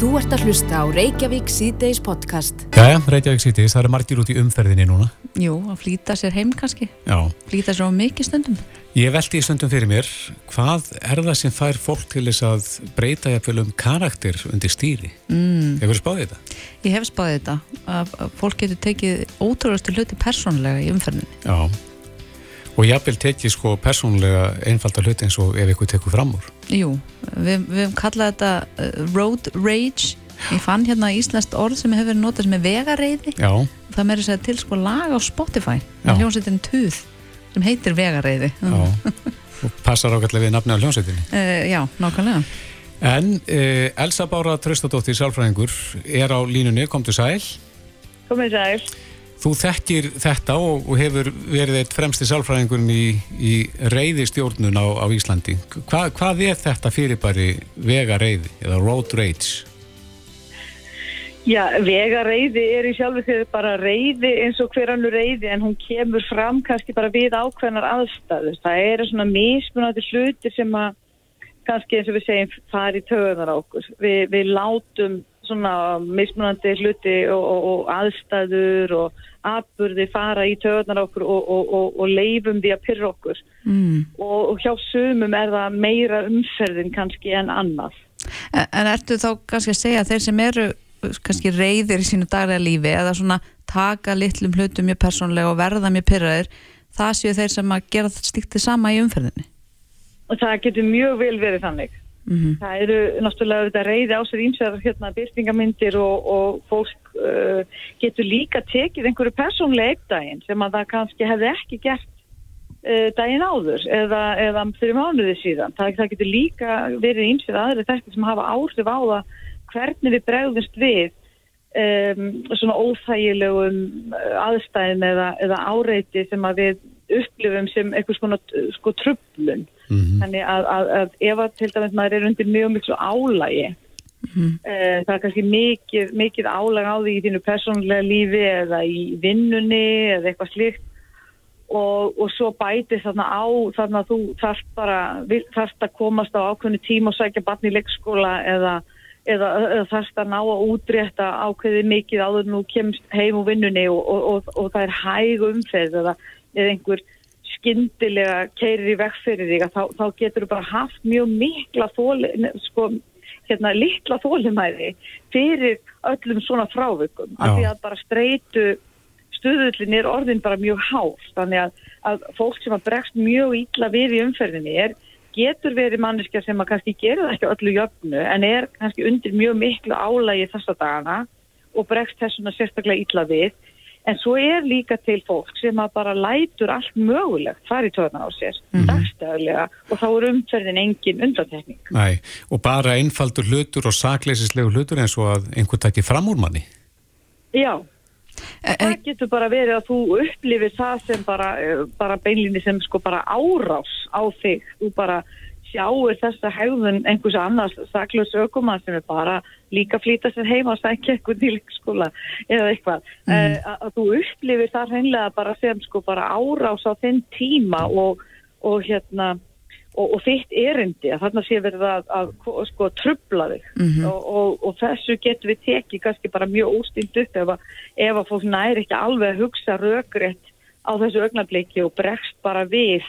Þú ert að hlusta á Reykjavík síðdeis podcast. Jæja, Reykjavík síðdeis, það eru margir út í umferðinni núna. Jú, að flýta sér heim kannski. Já. Flýta sér á mikið stundum. Ég veldi í stundum fyrir mér, hvað er það sem fær fólk til þess að breyta jafnvel um karakter undir stýri? Mm. Hefur þú spáðið þetta? Ég hef spáðið þetta. Að að fólk getur tekið ótrúlega hluti persónlega í umferðinni. Já. Og jafnvel tekið sko persónulega einfalda hluti eins og ef eitthvað tekur fram úr. Jú, við, við hefum kallað þetta uh, road rage. Ég fann hérna íslenskt orð sem hefur verið notað sem er vegareiði. Já. Það meiri segja til sko lag á Spotify. Já. Hljómsveitin Tuð sem heitir vegareiði. Já. Og passar ágætlega við nafni á hljómsveitinni. Uh, já, nákvæmlega. En uh, Elsa Bára Tröstadóttir, sálfræðingur, er á línunni, kom til sæl. Komið sæl. Þú þekkir þetta og, og hefur verið eitt fremsti sálfræðingurinn í, í reyðistjórnun á, á Íslandi. Hva, hvað er þetta fyrirbæri vega reyði eða road rage? Já, vegareyði er í sjálfu þegar bara reyði eins og hver annur reyði en hún kemur fram kannski bara við ákveðnar aðstæður. Það eru svona mismunandi hluti sem að kannski eins og við segjum fari töðunar á okkur. Vi, við látum svona mismunandi hluti og, og, og aðstæður og atburði fara í töðunar okkur og, og leifum því að pyrra okkur. Mm. Og hjá sumum er það meira umferðin kannski en annað. En, en ertu þá kannski að segja að þeir sem eru kannski reyðir í sínu daglega lífi eða svona taka litlum hlutum mjög persónlega og verða mjög pyrraðir það séu þeir sem að gera stíkt þið sama í umferðinni og það getur mjög vel verið þannig mm -hmm. það eru náttúrulega þetta reyði á sér ímsæðar hérna byrtingamindir og, og fólk uh, getur líka tekið einhverju persónlega eggdægin sem að það kannski hefði ekki gert uh, daginn áður eða, eða fyrir mánuði síðan það, það getur líka verið ímsæðar aðri þetta sem hafa áhrif á það hvernig við bregðumst við um, svona óþægilegum aðstæðin eða, eða áreiti sem að við upplifum sem eitthvað svona sko trublun mm -hmm. þannig að, að, að ef að til dæmis maður er undir mjög miklu álægi mm -hmm. uh, það er kannski mikið, mikið álæg á því í þínu persónlega lífi eða í vinnunni eða eitthvað slíkt og, og svo bæti þarna á þarna þú þarft bara þarft að komast á ákveðinu tíma og sækja barn í leikskóla eða, eða, eða þarft að ná að útrétta ákveði mikið áður nú kemst heim úr vinnunni og, og, og það er hæg umferð eða, eða einhver skyndilega keirir í vegferðir þig þá, þá getur þú bara haft mjög mikla þóli, sko, hérna, litla þólimæði fyrir öllum svona frávikum. Af því að bara streitu stuðullin er orðin bara mjög hár. Þannig að, að fólk sem að bregst mjög ítla við í umferðinni er getur verið manneskja sem að kannski gera það ekki öllu jöfnu en er kannski undir mjög miklu álægi þessa dagana og bregst þessuna sérstaklega ítla við en svo er líka til fólk sem að bara lætur allt mögulegt farið töðna á sér mm -hmm. dagstæðilega og þá er umferðin engin undantekning. Næ, og bara einfaldur hlutur og sakleisislegu hlutur eins og að einhver takki fram úr manni? Já, e það getur bara verið að þú upplifir það sem bara, bara beinlinni sem sko bara árás á þig, þú bara sjáur þessa hegðun einhversu annars saklaus ökumann sem er bara líka flýta sér heima og sækja eitthvað til skóla eða eitthvað mm. uh, að, þú upplifir það hreinlega bara sem sko bara árás á þinn tíma og, og hérna og, og þitt erindi að þarna sé verið að, að, að sko trubla þig mm -hmm. og, og þessu getur við tekið kannski bara mjög óstýnd upp ef að, ef að fólk næri ekki alveg að hugsa rökriðt á þessu ögnablikki og bregst bara við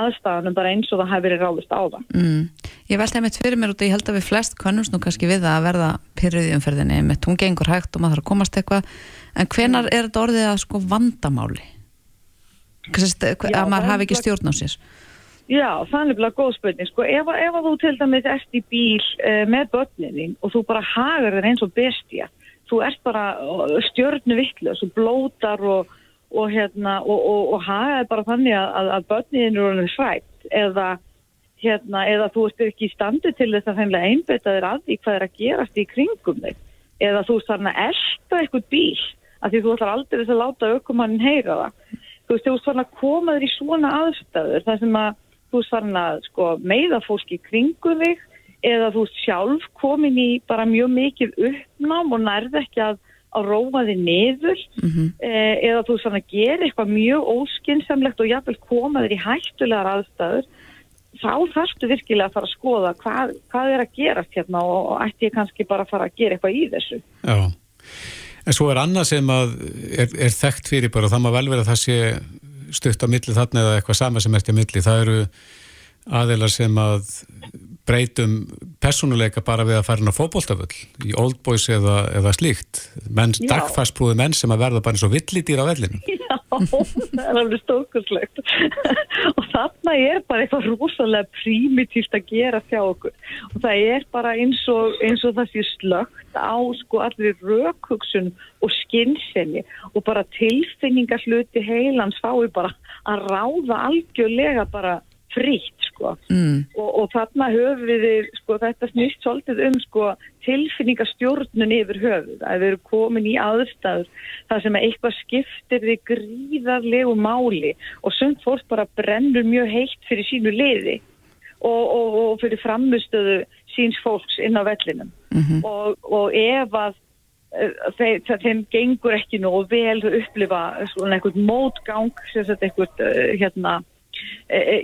aðstæðanum bara eins og það hefur verið ráðist á það. Mm. Ég veldi að mitt fyrir mér út og ég held að við flest kannumst nú kannski við að verða pyrruð í umferðinni með hún gengur hægt og maður þarf að komast eitthvað en hvenar er þetta orðið að sko vandamáli? Sest, Já, að maður hafi ekki stjórn á sér? Já, það er nefnilega góð spurning. Sko, ef, ef þú til dæmis ert í bíl uh, með börninni og þú bara hagar þér eins og bestja, þú ert bara stjórnu vittlu og blótar og og hérna og, og, og hagaði bara þannig að, að börnin eru hrætt eða hérna eða þú ert ekki í standi til þess að þeimlega einbeta þér að því hvað er að gerast í kringum þig. Eða þú ert þarna að elda eitthvað bíl af því þú ætlar aldrei þess að láta aukumannin heyra það. Þú veist þú ert þarna að koma þér í svona aðstæður þar sem að þú ert þarna að sko, meða fólki í kringum þig eða þú ert sjálf komin í bara mjög mikið uppnám og nærð ekki að að róa þið niður mm -hmm. eh, eða þú svona gerir eitthvað mjög óskinsamlegt og jáfnvel koma þér í hættulegar aðstæður þá þarftu virkilega að fara að skoða hvað, hvað er að gerast hérna og, og ætti ég kannski bara að fara að gera eitthvað í þessu. Já, en svo er annað sem að er, er þekkt fyrir bara og það má vel vera að það sé stutt á milli þarna eða eitthvað sama sem ert í milli, það eru aðeinar sem að breytum personuleika bara við að fara inn á fókbóltaföll í Old Boys eða, eða slíkt. Menn, dagfærsprúði menn sem að verða bara eins og villidýr á vellinu Já, það er alveg stókurslegt og þarna er bara eitthvað rosalega primitíft að gera þjá okkur. Og það er bara eins og, eins og það sé slögt á sko allir rökhugsun og skynnsenni og bara tilfinningarsluti heilans fái bara að ráða algjörlega bara frítt sko mm. og, og þarna höfum við sko þetta snýst svolítið um sko tilfinningastjórnun yfir höfuð að við erum komin í aðstæður þar sem eitthvað skiptir við gríðarlegu máli og sumt fólk bara brennur mjög heitt fyrir sínu liði og, og, og fyrir framustöðu síns fólks inn á vellinum mm -hmm. og ef að eh, Þeim, þeim gengur ekki nú og vel upplifa svona einhvern mótgang sem þetta einhvern uh, hérna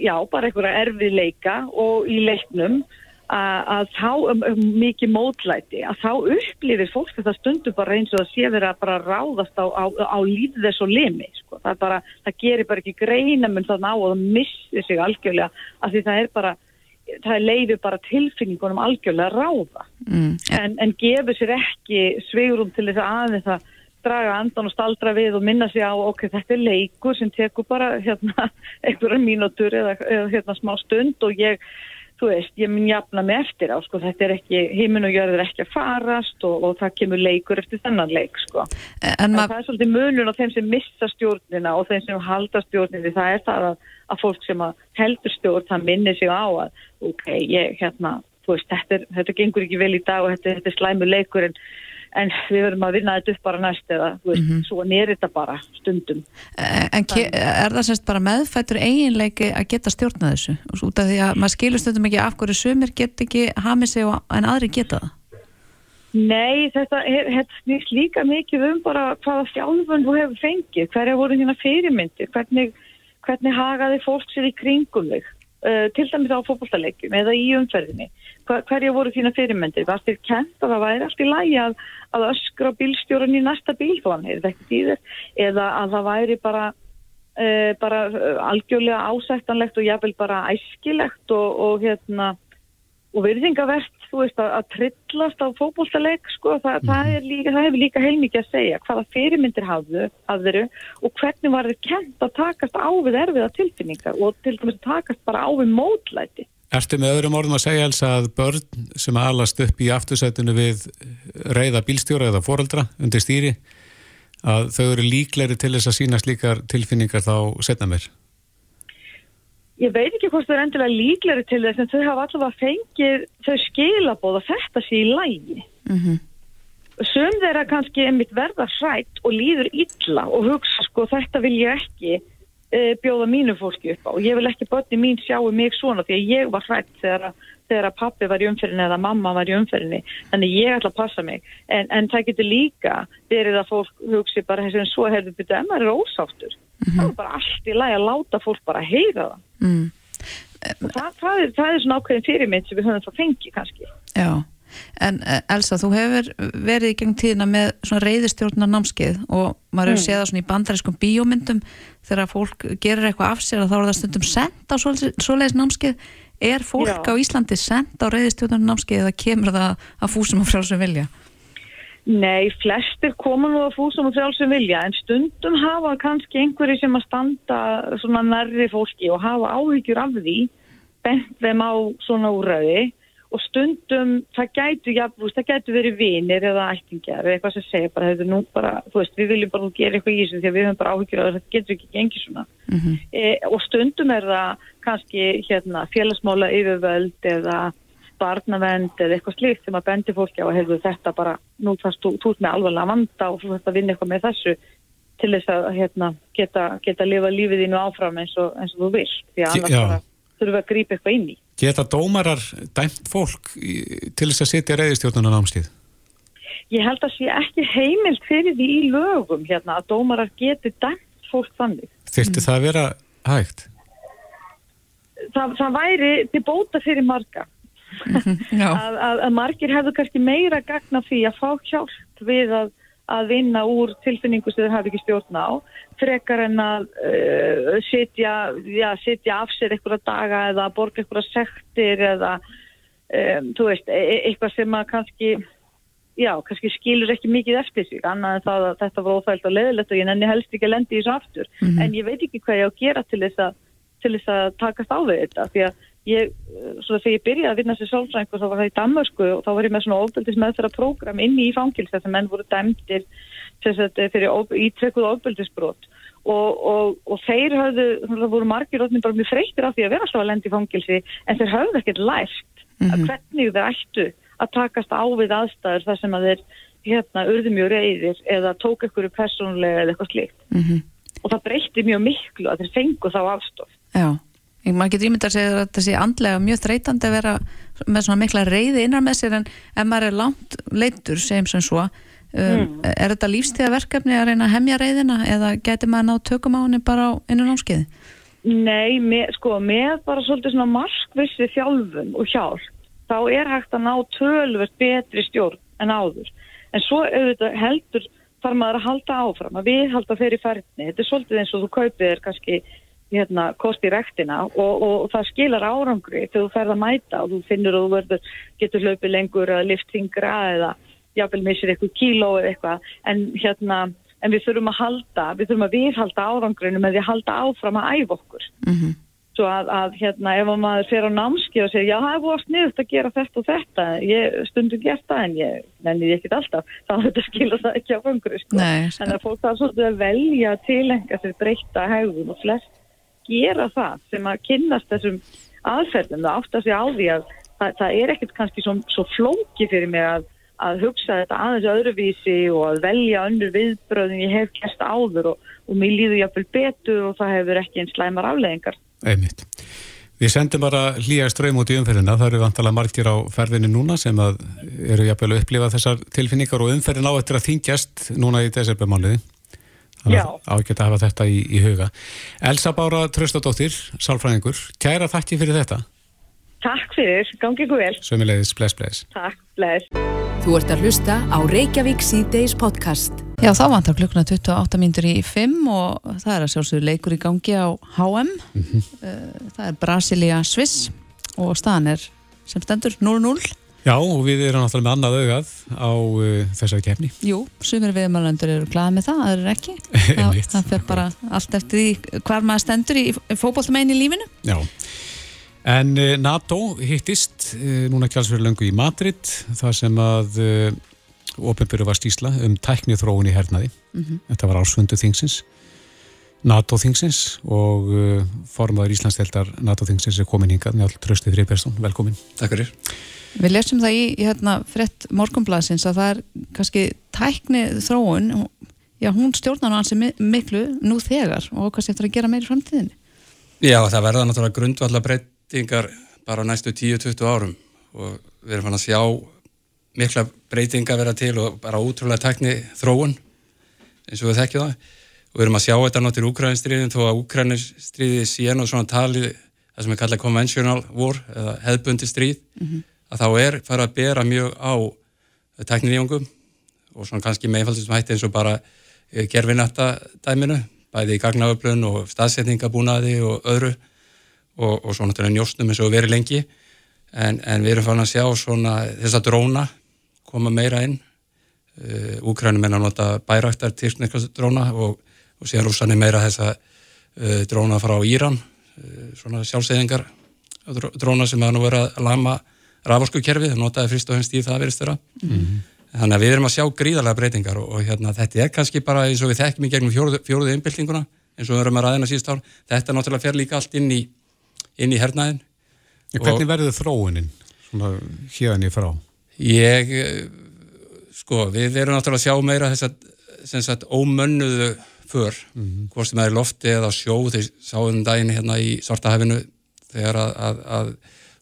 já, bara einhverja erfiðleika og í leiknum að þá um, um, mikið mótlæti að þá upplifir fólk þetta stundu bara eins og það sé verið að bara ráðast á, á, á lífið þess og limi sko. það, bara, það gerir bara ekki greina menn það ná og það missir sig algjörlega af því það er bara það leiður bara tilfinningunum algjörlega ráða mm. en, en gefur sér ekki sveigurum til þess að aðeins að draga andan og staldra við og minna sig á ok, þetta er leikur sem tekur bara hérna einhverja mínútur eða, eða hérna smá stund og ég þú veist, ég mun jafna mig eftir á sko, þetta er ekki, heiminn og jörður ekki að farast og, og það kemur leikur eftir þennan leik sko. En það er svolítið munun á þeim sem missa stjórnina og þeim sem halda stjórnina, það er það að, að fólk sem að heldur stjórn, það minnir sig á að ok, ég, hérna, þú veist, þetta, er, þetta gengur ekki vel í dag og þetta, þetta er slæmu leikur en en við verðum að vinna þetta upp bara næst eða veist, mm -hmm. svo nýr þetta bara stundum. En, en er það semst bara meðfættur eiginleiki að geta stjórna þessu? Út af því að maður skilur stundum ekki af hverju sumir get ekki hamið sig en aðri geta það. Nei, þetta snýst líka mikið um bara hvaða þjálfun þú hefur fengið, hverja voru hérna fyrirmyndir hvernig, hvernig hagaði fólk sér í kringum þig uh, til dæmis á fólkváltalegjum eða í umferðinni. Hver, hverja voru þína fyrirmyndir? Var þér kent að það væri allt í lægi að, að öskra bílstjórun í næsta bíl eða að það væri bara uh, bara uh, algjörlega ásættanlegt og jáfnvel bara æskilegt og, og hérna og virðingavert, þú veist, að, að trillast á fókbólstaleg, sko, það, mm. það, líka, það hefur líka heilmikið að segja hvaða fyrirmyndir hafðu að veru og hvernig var þið kent að takast á við erfiða tilfinningar og til dæmis takast bara á við mótlæti. Ertu með öðrum orðum að segja alls að börn sem alast upp í aftursætunu við reyða bílstjóra eða foreldra undir stýri, að þau eru líkleri til þess að sína slíkar tilfinningar þá setna mér? Ég veit ekki hvort þau er endilega líkleri til þess en þau hafa allavega fengið þau skilabóð að þetta sé í lægi mm -hmm. sum þeirra kannski einmitt verða hrætt og líður illa og hugsa sko þetta vil ég ekki e, bjóða mínu fólki upp á. Og ég vil ekki börni mín sjáu mig svona því að ég var hrætt þegar, þegar að pappi var í umferðinni eða mamma var í umferðinni. Þannig ég ætla að passa mig. En, en það getur líka verið að fólk hugsi bara þess að svo hefur byrjuð en maður er ósáttur mm -hmm. það er bara allt í lagi að láta fólk bara heyra það mm. það, það, er, það er svona ákveðin fyrirmynd sem við höfum það fengið kannski Já, en eh, Elsa þú hefur verið í gegn tíðina með svona reyðistjórnar námskeið og maður hefur mm. séð það svona í bandarískum bíómyndum þegar fólk gerir eitthvað af sér og þá er það stundum sendt á svoleiðis námskeið er fólk Já. á Íslandi sendt á reyðistjórnar námskeið eða kemur það að fúsum og frálsum vilja? Nei, flestir koma nú að fúsum og frjálsum vilja en stundum hafa kannski einhverju sem að standa svona nærri fólki og hafa áhyggjur af því bent þeim á svona úrraði og stundum það gætu, já, það gætu verið vinir eða ættingjar eða eitthvað sem segir bara, þetta nú bara, veist, við viljum bara gera eitthvað í þessu því að við höfum bara áhyggjur að þetta getur ekki gengið svona mm -hmm. e, og stundum er það kannski hérna félagsmála yfirvöld eða barnavend eða eitthvað slíkt sem að bendi fólki á að hefðu þetta bara, nú þarfst þú út með alvarlega vanda og þú þarfst að vinna eitthvað með þessu til þess að hérna, geta, geta að lifa lífið þínu áfram eins og, eins og þú vilt, því að annars bara þurfum við að grípa eitthvað inn í. Geta dómarar dæmt fólk í, til þess að setja reyðistjórnuna námstíð? Ég held að sé ekki heimilt fyrir því í lögum hérna að dómarar geti dæmt fólk þannig. Þurfti mm. það að vera hægt? það, það væri til bóta fyrir marga að, að, að margir hefðu kannski meira gagna því að fá hjálp við að, að vinna úr tilfinningu sem þeir hafi ekki stjórn á frekar en að uh, sitja, já, sitja af sér einhverja daga eða borga einhverja sektir eða um, þú veist, e, e eitthvað sem að kannski já, kannski skilur ekki mikið eftir sig, annað en það að þetta var óþægilt og leðilegt og ég nenni helst ekki að lendi í þessu aftur, mm -hmm. en ég veit ekki hvað ég á að gera til þess að, til þess að takast á við þetta, því að ég, svona þegar ég byrjaði að vinna sér sálfræðingu þá var það í Danmarku og þá var ég með svona ofbeldis meðferða program inni í fangils þess að menn voru dæmtir fyrir ítrekkuð ofbeldisbrot og, og, og þeir hafðu, það voru margir óttin bara mjög freytir af því að vera alltaf að lendi í fangilsi en þeir hafðu ekkert lært mm -hmm. að hvernig þeir ættu að takast á við aðstæður þar sem að þeir hérna urði mjög reyðir eða tók ekkur personlega eða eitthvað slikt mm -hmm. og það breytti mjög miklu að þeir fengu þá afstof Já, maður getur ímyndað að segja að þetta sé andlega mjög þreytandi að vera með svona mikla reyði innan með sér en ef maður er langt leitur segjum sem svo um, mm. er þetta lífstíðaverkefni að reyna að hemja reyðina eða getur maður ná tökum á henni bara á innan áskiði? Nei, með, sko, með bara svolítið svona markvissi þjálfun og hjálp þá er hægt að ná tölvert betri stjórn en áður. En svo auðvitað heldur þarf maður að halda áfram, að við halda þeirri færðni. Þetta er svolítið eins og þú kaupið er kannski hérna, kosti rektina og, og, og það skilar árangri þegar þú ferð að mæta og þú finnur og þú verður, getur hlaupið lengur að liftingra eða jáfnvel missir eitthvað kíló eða eitthvað. En hérna en við þurfum að halda, við þurfum að viðhalda árangrinu með því að halda áfram að æfa okkur. Mm -hmm svo að, að hérna ef maður fer á námski og segir já það er búið sniðut að gera þetta og þetta. Ég stundum gert það en ég nenni ég ekkit alltaf, þá þetta skilur það ekki á fengur sko. en að fólk það svolítið að velja að tilenga sér breyta hegðun og flest gera það sem að kynnast þessum aðferðum það átt að segja á því að það, það er ekkert kannski svo, svo flóki fyrir mig að að hugsa þetta aðeins öðruvísi og að velja önnur viðbröðin ég hef gæst áður og, og mér líður jáfnvel betur og það hefur ekki einn slæmar afleðingar. Einmitt. Við sendum bara hlýja ströym út í umferðina, það eru vantala margir á ferðinu núna sem eru jafnvel að upplifa þessar tilfinningar og umferðin á eftir að þingjast núna í desembermáliði. Ágætt að hafa þetta í, í huga. Elsa Bára Tröstadóttir, sálfræðingur, kæra þakki fyrir þetta. Takk fyrir, gangið vel. Sömulegis, bless, bless. Takk, bless. Þú ert að hlusta á Reykjavík C-Days podcast. Já, þá vantar klukkuna 28 mínutur í 5 og það er að sjálfsögur leikur í gangi á HM. Mm -hmm. Það er Brasilia-Sviss og staðan er sem stendur 0-0. Já, og við erum náttúrulega með annað augað á uh, þessari kefni. Jú, sumir viðmælandur eru glæðið með það, það er ekki. það, það fer bara allt eftir því hvar maður stendur í fókbóltamegin í lífinu. Já. En uh, NATO hittist uh, núna kjálsverðu löngu í Madrid þar sem að uh, ofinbyrju var stísla um tækni þróun í hernaði. Mm -hmm. Þetta var ásvöndu þingsins, NATO þingsins og formadur Íslandsdeldar NATO þingsins er komin hingað með all tröstið Friðbergsson. Velkomin. Takk fyrir. Við lesum það í, í hérna, frett morgunblasins að það er kannski tækni þróun, já hún stjórnar hansi miklu nú þegar og kannski eftir að gera meiri framtíðinni. Já það verða náttúrulega grundvallar breytingar bara næstu 10-20 árum og við erum fann að sjá mikla breytingar vera til og bara útrúlega tekni þróun eins og við þekkjum það og við erum að sjá þetta náttúrulega í Úkrænistríðin þó að Úkrænistríði síðan og svona tali það sem við kalla conventional war eða hefðbundi stríð mm -hmm. Að þá er fara að bera mjög á tekniníjungum og svona kannski meðfaldistum hætti eins og bara eh, gerfinætta dæminu bæði í gagnaöflun og staðsetningabúnaði og öðru og, og svo náttúrulega njóstnum eins og verið lengi. En, en við erum fann að sjá svona þessa dróna koma meira inn. Uh, Úkrænum er að nota bæraktar týrkneska dróna og, og síðan rússan er meira þessa uh, dróna frá Íran uh, svona sjálfsæðingar dróna sem að nú vera að lama rafarskukerfið, það notaði frist og hennst í það verist þeirra mm -hmm. þannig að við erum að sjá gríðarlega breytingar og, og hérna, þetta er kannski bara eins og við þekkjum í gegnum fjóruðu, fjóruðu innbyltinguna eins og við erum að ræðina síðust ár þetta náttúrulega fer líka allt inn í inn í hernaðin Hvernig verður þróunin hérna í frá? Ég sko, við erum náttúrulega að sjá meira þess að ómönnuðu för, mm -hmm. hvort sem er lofti eða sjó, þeir sáum daginn hérna í Svartahafinu þegar að, að, að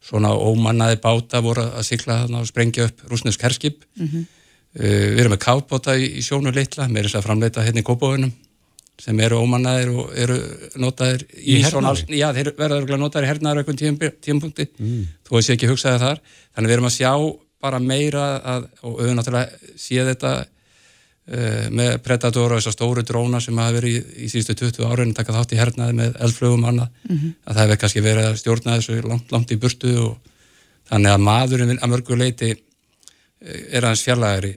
svona ómannaði báta voru að sykla þarna og sprengja upp rúsnesk herskip mm -hmm. uh, við erum með kápbóta í, í sjónu litla, með þess að framleita hérna í Kópavunum sem eru ómannaðir og eru notaðir í, Í svona hernaði? já, þeir verða notaðir í hernaðar eitthvað tíum, tíumpunkti mm. þú veist ekki hugsaði þar þannig við erum að sjá bara meira að, og við náttúrulega sé þetta með Predator og þessar stóru dróna sem hafa verið í, í síðustu 20 árin taka þátt í hernaði með eldflögum annað að það hefur kannski verið að stjórna þessu langt, langt í burtu og þannig að maðurinn að mörgu leiti eh, er aðeins fjarlægari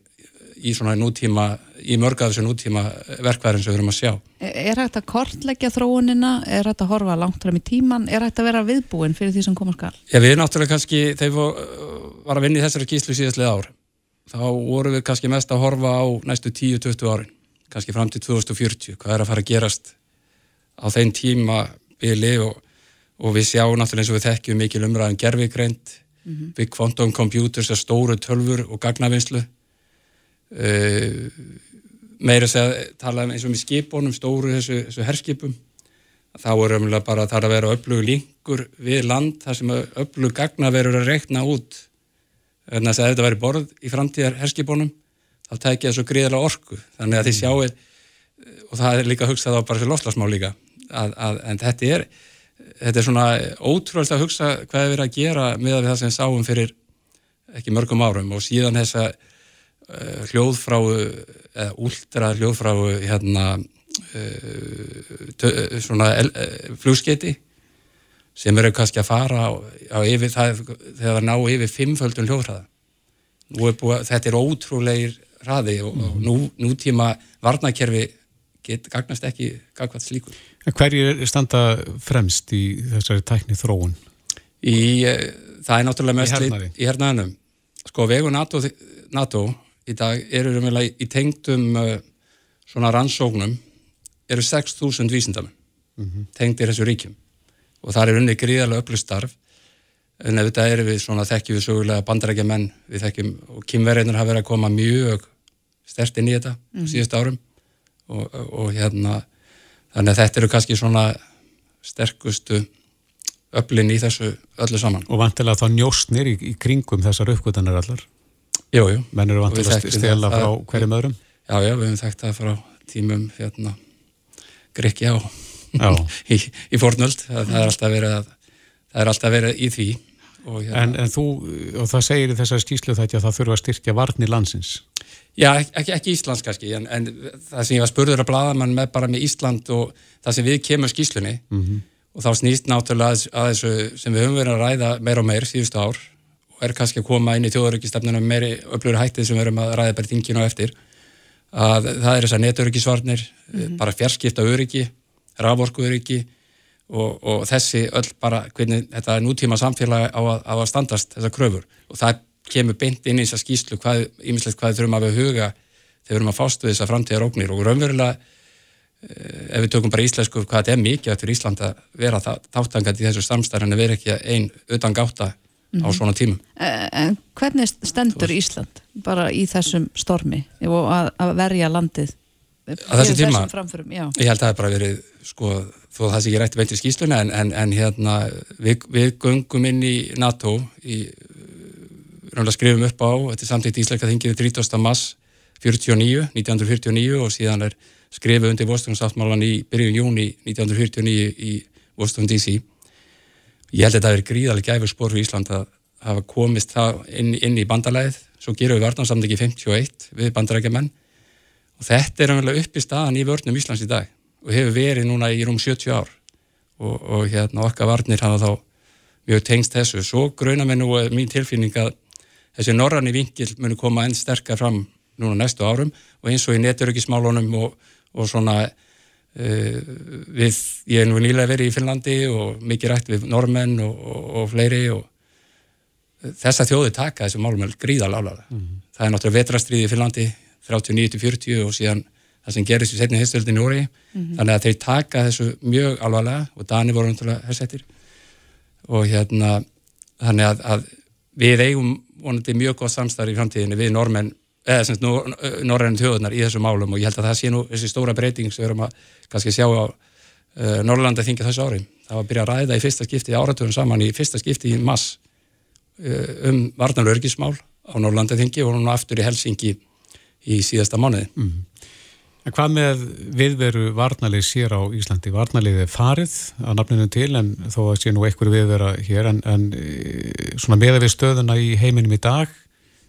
í svona nútíma, í mörg af þessu nútíma verkværin sem við erum að sjá. Er að kortleggja þróunina? Er hægt að horfa langt fram í tíman? Er hægt að vera viðbúin fyrir því sem koma skal? Já, við náttúrulega kannski, þegar við var að vinna í þessari skýslu síðastlega ár, þá vorum við kannski mest að horfa á næstu 10-20 árin, kannski fram til 2040, hvað er að fara að gerast á þeim tíma bili og, og við sjáum náttúrulega eins og við þekkjum mikil umræðum gerfigreind, big quantum computers, stóru tölfur og gagnavinslu uh, meira að tala eins og með skipunum, stóru þessu, þessu herskipum. Þá er umlega bara þar að vera öflug linkur við land þar sem öflug gagna verður að reikna út þess að ef þetta væri borð í framtíðar herskipunum þá tækja það svo gríðarlega orku. Þannig að þið sjáið og það er líka hugsað á bara sér loslasmál líka að, að, en þetta er þetta er svona ótrúlega að hugsa hvað er verið að gera með það sem við sáum fyrir ekki mörgum árum og síðan þessa uh, hljóðfráu eða úldra hljóðfráu hérna uh, svona el, uh, flugskeiti sem eru kannski að fara á, á yfir, það, þegar það ná yfir fimmföldun hljóðhraða. Búið, þetta er ótrúlegir hraði og, og nú, nútíma varnakerfi get gagnast ekki gagvað slíkur hverjir standa fremst í þessari tækni þróun? í, uh, það er náttúrulega mest Í hernaðinum. Sko vegu NATO, NATO í dag eru umvegulega í tengdum uh, svona rannsóknum eru 6.000 vísindamenn tengdir þessu ríkjum og það er unni gríðarlega öllu starf en ef þetta er við svona þekkjum við sögulega bandarækja menn við þekkjum og kymverðinur hafa verið að koma mjög stert inn í þetta mm síðust árum og, og hérna þannig að þetta eru kannski svona sterkustu öflin í þessu öllu saman Og vantilega þá njóstnir í, í kringum þessar uppgötanar allar. Jú, jú. Menn eru vantilega að stela frá hverjum öðrum. Já, já, við hefum þekkt það frá tímum hérna Grikki á. í, í fornöld, það, það er alltaf verið að, það er alltaf verið í því. Og hérna, En, en þú, og það segir í þessari skýslu þetta að það þurfa að styrkja varni landsins. já, ekki, ekki Íslands kannski en, en það sem ég var spurður að blaða mann með bara með Ísland og það sem við kemur skýslunni og þá snýst náttúrulega að, þessu sem við höfum verið að ræða meir og meir síðustu ár og er kannski að koma inn í þjóðaríkistefnunum meiri öflugur hættið sem við erum að ræða bara þinginu á eftir að það er þessar netöryggisvarnir bara fjarskipta öryggi raforku öryggi og, og þessi öll bara hvernig þetta nútíma samfélag á að, á að standast þessar kröfur. Og það kemur beint inn í þessa skýslu hvað, ímislegt hvað þurfum að við huga þegar við erum að fást við þessar framtíðar ógnir og raunverulega eh, ef við tökum bara íslensku hvað þetta er mikið fyrir Ísland að vera þáttangandi í þessu samstæðan en að vera ekki einn utan gáta á svona tímum. Eh, En hvernig stendur Ísland bara í þessum stormi og að, að verja landið Þessum fyrir tíma? framförum, já. Ég held að það hef bara verið, sko, þó það sé ekki rætti beint í skýsluna, en, en, en hérna, við, við göngum inn í NATO í, skrifum upp á, þetta er samtíkt íslenska þingið 30. mass 49, 1949 og síðan er skrifið undir Vostunsáttmálan í byrjun júni 1949 í Washington DC. Ég held að þetta er gríðarlega gæfur spór fyrir Ísland að hafa komist það inn, inn í bandalæðið, svo gerum við vartansamliki 51 við bandarækjumenn og þetta er umverulega upp í staðan í vörnum Íslands í dag og hefur verið núna í rúm 70 ár og, og hérna okkar varnir hafa þá mjög tengst þessu. Svo gruna mig nú eh, mín tilfinning að þessi norranni vingil muni koma enn sterkar fram núna næstu árum og eins og í neturökismálunum og, og svona uh, við, ég er nú nýlega verið í Finnlandi og mikið rætt við normenn og, og, og fleiri og þessa þjóði taka þessu málum er gríðalálega. Það er náttúrulega vetrastriði í Finnlandi 39-40 og síðan það sem gerist í setni heistöldin í orði þannig að þeir taka þessu mjög alvarlega og Dani voru náttúrulega hersettir. Og hérna þannig að, að við eigum vonandi mjög gott samstarf í framtíðinni við normenn eða sem norrænum þjóðunar í þessu málum. Og ég held að það sé nú þessi stóra breyting sem við erum að kannski sjá á uh, Norrlanda þingja þessu ári. Það var að byrja að ræða í fyrsta skipti áratöðun saman í fyrsta skipti í mass uh, um varnar örgismál á Norrlanda þingi og núna aftur í Helsingi í síðasta mánuði. En hvað með viðveru varnalið sér á Íslandi? Varnalið er farið á nafninu til en þó að sé nú einhverju viðvera hér en, en e, svona meða við stöðuna í heiminum í dag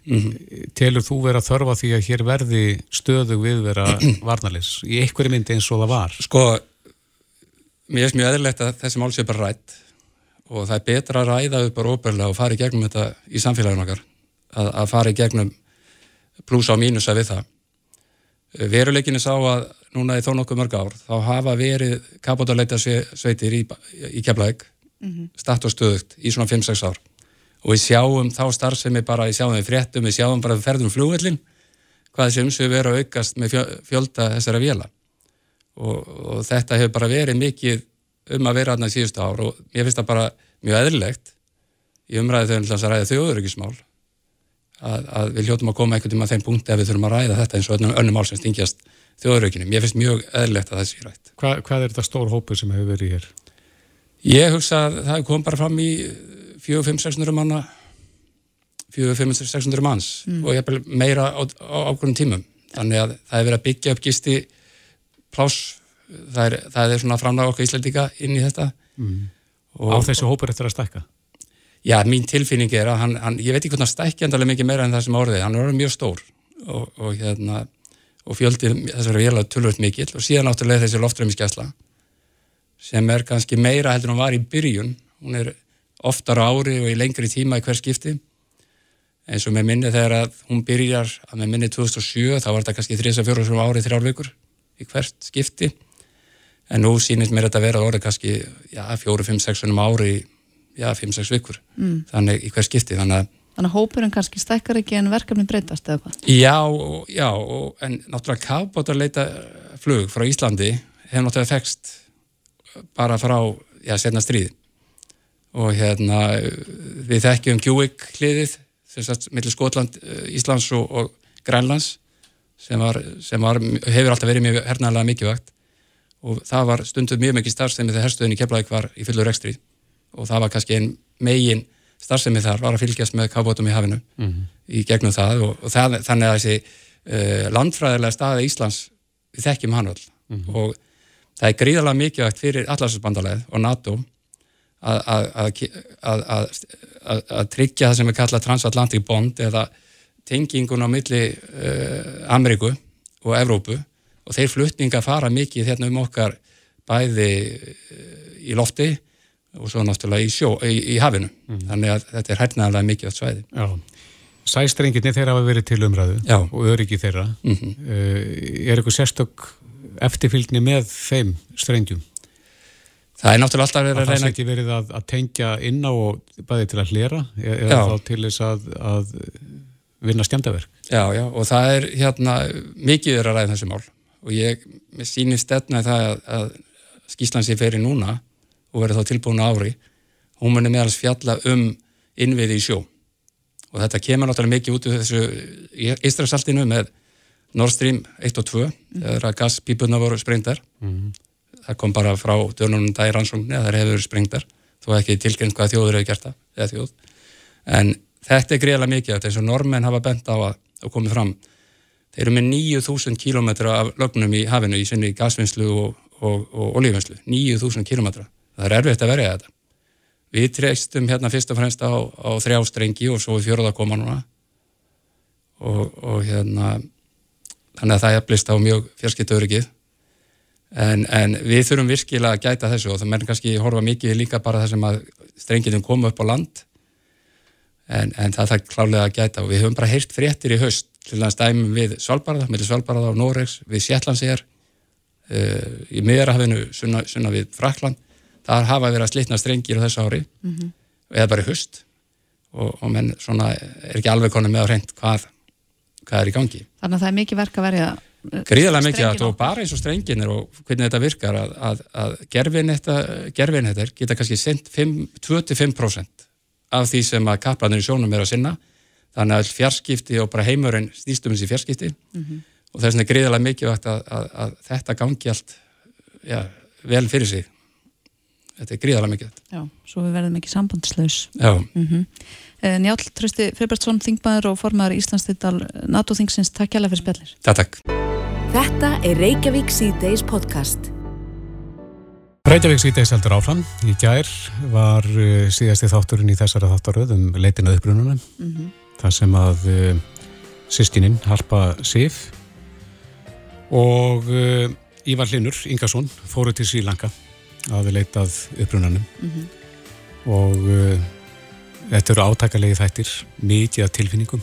mm -hmm. telur þú vera þörfa því að hér verði stöðu viðvera varnaliðs í einhverju myndi eins og það var? Sko, mér finnst mjög eðlilegt að þessi mál sé bara rætt og það er betra að ræða upp bara óperlega og fara í gegnum þetta í samfélaginu okkar að, að fara í gegnum plusa og mínusa við það. Veruleikinni sá að núna í þó nokkuð mörg ár þá hafa verið kapotaleita sveitir í, í keflaug mm -hmm. statt og stöðugt í svona 5-6 ár. Og við sjáum þá starfsemi bara, við sjáum við fréttum, við sjáum bara ferðum flugvellin hvað sem við verum að aukast með fjölda þessara vila og, og þetta hefur bara verið mikið um að vera aðnað síðustu ár og ég finnst það bara mjög eðlilegt í umræðu þegar við ætlum að ræða þjóðurökismál að, að við hljóttum að koma einhvern veginn að þeim punkti að við þurfum að ræða þetta eins og önnum, önnum mál sem stingjast þjóðraukinu. Mér finnst mjög eðlilegt að það sé rætt. Hva, hvað er þetta stór hópu sem hefur verið hér? Ég hugsa að það kom bara fram í 4-5-600 manna 4-5-600 manns mm. og ég hef meira á, á ákveðin tímum. Þannig að það hefur verið að byggja upp gisti plás, það er, það er svona framlega okkar íslendika inn í þetta. Mm. Á þessu hópur eftir að stakka? Já, mín tilfinning er að hann, hann ég veit ekki hvernig hann stækja endalega mikið meira en það sem orðið, hann er orðið mjög stór og, og, hérna, og fjöldi þessari vélag tölvöld mikill og síðan átturlega þessi loftrömmiskesla sem er kannski meira heldur en hún var í byrjun, hún er oftar ári og í lengri tíma í hver skipti. Eins og með minni þegar að hún byrjar að með minni 2007 þá var þetta kannski 3-4 ári þrjár vikur í hvert skipti. En nú sínist mér þetta að vera orðið kannski 4-5-6 ári já, 5-6 vikur mm. þannig í hver skipti þannig að Þannig að hópurinn kannski stækkar ekki en verkefni breytast eða hvað? Já, já, en náttúrulega kafbótarleita flug frá Íslandi hefur náttúrulega fekst bara frá, já, setna stríð og hérna við þekkjum Kjúik hliðið sem sagt, millir Skotland, eh, Íslands og, og Grænlands sem, var, sem var, hefur alltaf verið mjög hernaðlega mikilvægt og það var stunduð mjög mikið starfstæmi þegar herstuðin í Keflavík var í fullur ekstrið og það var kannski einn megin starfsemi þar var að fylgjast með kábótum í hafinu mm -hmm. í gegnum það og, og það, þannig að þessi uh, landfræðilega staði Íslands við þekkjum hann all mm -hmm. og það er gríðarlega mikilvægt fyrir allarsbandalegð og NATO að tryggja það sem við kalla transatlantic bond eða tengingun á milli uh, Ameríku og Evrópu og þeir flutninga fara mikið hérna um okkar bæði uh, í lofti og svo náttúrulega í, sjó, í, í hafinu mm. þannig að þetta er hætnaðarlega mikið á svæði Já. Sæstrengirni þeirra hafa verið til umræðu Já. og öryggi þeirra mm -hmm. uh, er eitthvað sérstök eftirfylgni með þeim strengjum? Það er náttúrulega alltaf verið að, að reyna... Það sé ekki verið að, að tengja inn á og bæði til að hlera eða já. þá til þess að, að vinna skemdaverk. Já, já, og það er hérna mikið er að ræða þessi mál og ég, mér sýnir stefna það að skýslansi ferir núna og verður þá tilbúin ári. Hún munir meðals fjalla um innviði í sjó. Og þetta kemur náttúrulega mikið út úr þessu Ístrasaltinu með Nord Stream 1 og 2 mm. þegar að gaspípuna voru sprengdar. Mm. það kom bara frá dörnunum dæri rannsóknir að það hefur sprengdar. Þó ekki tilkynnt hvað þjóður hefur gert það en þetta er greiðlega mikið eins og normenn hafa bent á að, að komið fram. Þeir eru með 9000 km af lögnum í hafinu í sinni gasvinnslu og, og, og olívinnslu 9000 km það er erfitt að verja þetta. Við treystum hérna fyrst og fremst á, á þrjá strengi og svo í fjóruða koma núna. Og, og hérna þannig að það blist á mjög fjarskiptaurikið en, en við þurfum virkilega að gæta þessu og það meðan kannski horfa mikið líka bara það sem að strenginum koma upp á land. En, en það þarf klálega að gæta og við höfum bara heyrt fréttir í haust. Til að stæmum við Svalbardða, með Svalbardða á Noregs, við Sjetlandsér uh, í miðrahafinu sunna, sunna við Frakland þar hafa verið að slitna strengir á þessu ári mm -hmm. eða bara í hust og, og menn svona er ekki alveg konið með á hreint hvað, hvað er í gangi. Þannig að það er mikið verk að verja uh, Gríðarlega mikið að og bara eins og strenginir og hvernig þetta virkar að, að, að gerfin þetta geta kannski sendt 25% af því sem að kaplanir í sjónum er að sinna. Þannig að fjarskipti og bara heimurinn stýstum þessi fjarskipti. Mm -hmm. og vegna er gríðarlega mikið að, að þetta gangi allt ja, vel fyrir sig þetta er gríðarlega mikið Já, svo við verðum ekki sambandslaus mm -hmm. Eh, Njál Trösti Fribertsson, þingmaður og formadur Íslandsdýttal NATO-þingsins, takk hjálpa fyrir spjallir Takk, takk Þetta er Reykjavík C-Days podcast. Reykjavík síðdeis heldur áfram. Í gær var uh, síðasti þátturinn í þessara þáttaröð um leitina upprununum. Mm -hmm. Það sem að uh, sískininn Harpa Sif og uh, Ívar Linur Ingarsson fóru til Sri Að leitað upprunanum mm -hmm. og uh, þetta eru átakalegi þættir, mikið af tilfinningum.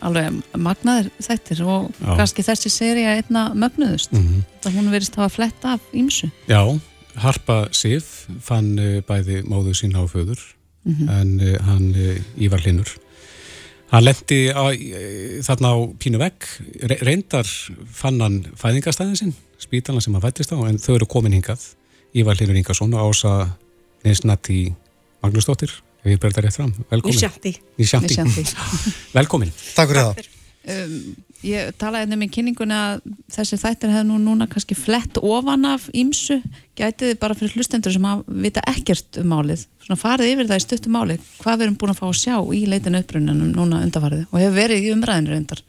Alveg magnaður þættir og Já. kannski þessi seri að einna mögnuðust. Mm -hmm. Það hún verist hafa flett af ímsu. Já, Harpa Sif fann uh, bæði móðu sína á föður en uh, hann Ívar Linur hann lendi á, þarna á pínu vegg Re reyndar fann hann fæðingastæðin sinn spítalan sem hann fættist á en þau eru komin hingað Ívar Linur Ingarsson og Ása Ninsnatti Magnúsdóttir ef ég ber þetta rétt fram, velkomin. Nýsjanti. velkomin Takk fyrir það. Um, ég talaði einnig með kynningunni að þessi þættir hefði nú núna kannski flett ofan af ímsu. Gætið þið bara fyrir hlustendur sem að vita ekkert um málið. Svona farið yfir það í stuttu máli. Hvað við erum búin að fá að sjá í leitinu upprunanum núna undarfarið og hefur verið í umræðinu reyndar.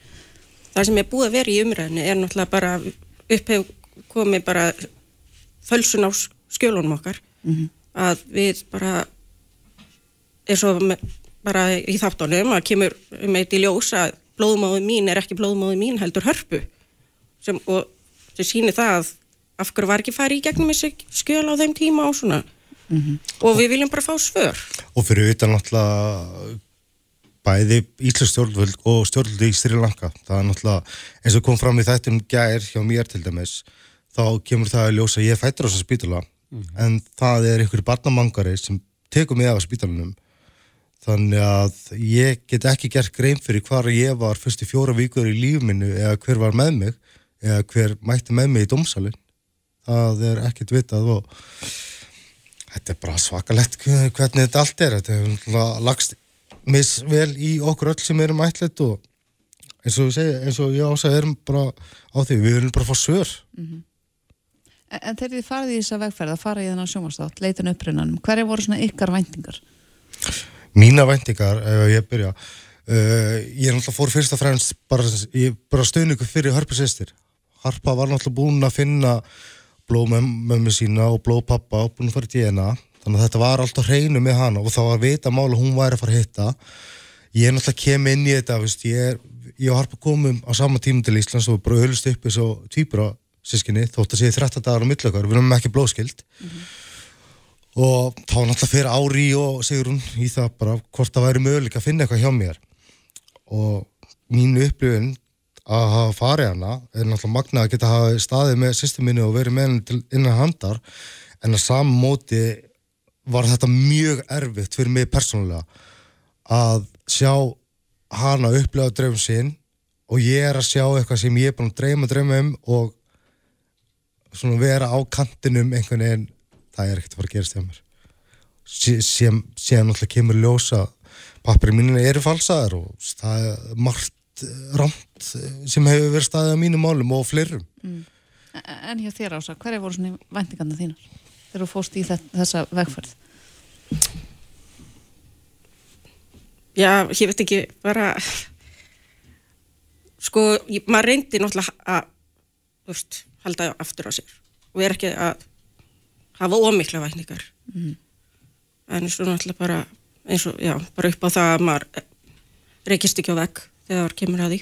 Það sem er búið að vera í umræðinu er náttúrulega bara upp hefur komið bara fölsun á skjölunum okkar að við bara eins og bara í þáttunum að kemur um eitt í ljós að blóðmáðu mín er ekki blóðmáðu mín heldur hörpu sem, og sem sýnir það að af hverju var ekki farið í gegnum þessi skjöl á þeim tíma og svona og við viljum bara fá svör Og fyrir utan náttúrulega bæði Íslands stjórnvöld og stjórnvöld í Sri Lanka. Það er náttúrulega, eins og kom fram í þættum gær hjá mér til dæmis, þá kemur það að ljósa ég fættur á þessa spítala, en það er einhverju barnamangari sem tekur mig af spítalunum. Þannig að ég get ekki gert grein fyrir hvar ég var fyrstu fjóra vikur í lífminu eða hver var með mig eða hver mætti með mig í dómsalinn. Það er ekkert vitað og þetta er bara svakalegt hvernig þetta allt er. Þetta er lagst misvel í okkur öll sem erum ætlet og eins og segi, eins og ég ásæði erum bara á því, við viljum bara fá svör. En, en þegar þið farið í þessa vegferð að fara í þennan sjómastátt, leitinu upprunanum, hverja voru svona ykkar væntingar? Mína væntingar, ef ég byrja, uh, ég er náttúrulega fór fyrst og fremst bara, bara stöðningu fyrir Harpa sýstir. Harpa var náttúrulega búin að finna blóð með mömmu sína og blóð pappa og búin að fara í DNA. Þannig að þetta var alltaf hreinu með hana og það var vita mál að hún væri að fara að hitta. Ég er náttúrulega kem inn í þetta, veist, ég, er, ég og Harpa komum á sama tíma til Íslands og bara höfðust upp eins og tvíbra sískinni, þótt að séu 13 dagar á millökar, við erum ekki blóðskild og þá náttúrulega fyrir Ári og Sigrun í það bara hvort það væri möguleik að finna eitthvað hjá mér. Og mínu upplifun að hafa farið hana er náttúrulega magna að geta hafa staðið með systeminu og verið með henni innan handar. En að saman móti var þetta mjög erfitt fyrir mig persónulega að sjá hana upplega draum sinn og ég er að sjá eitthvað sem ég er búin að dreyma dreyma um og svona vera á kantinum einhvern veginn, það er ekkert að fara að gerast hjá mér síðan náttúrulega kemur ljósa pappirinn mínina eru falsaðar og það er margt rámt sem hefur verið staðið á mínum málum og fleirum En, en hjá þér ása, hverja voru svona væntingarna þínar? Þegar þú fóst í þe- þessa vegferð? Já, ég veit ekki, bara sko, ég, maður reyndi náttúrulega að þú veist, halda aftur á sér og er ekki að hafa ómikla vækningar en svo náttúrulega bara eins og, já, bara upp á það að maður reykist ekki á vegg þegar kemur að því.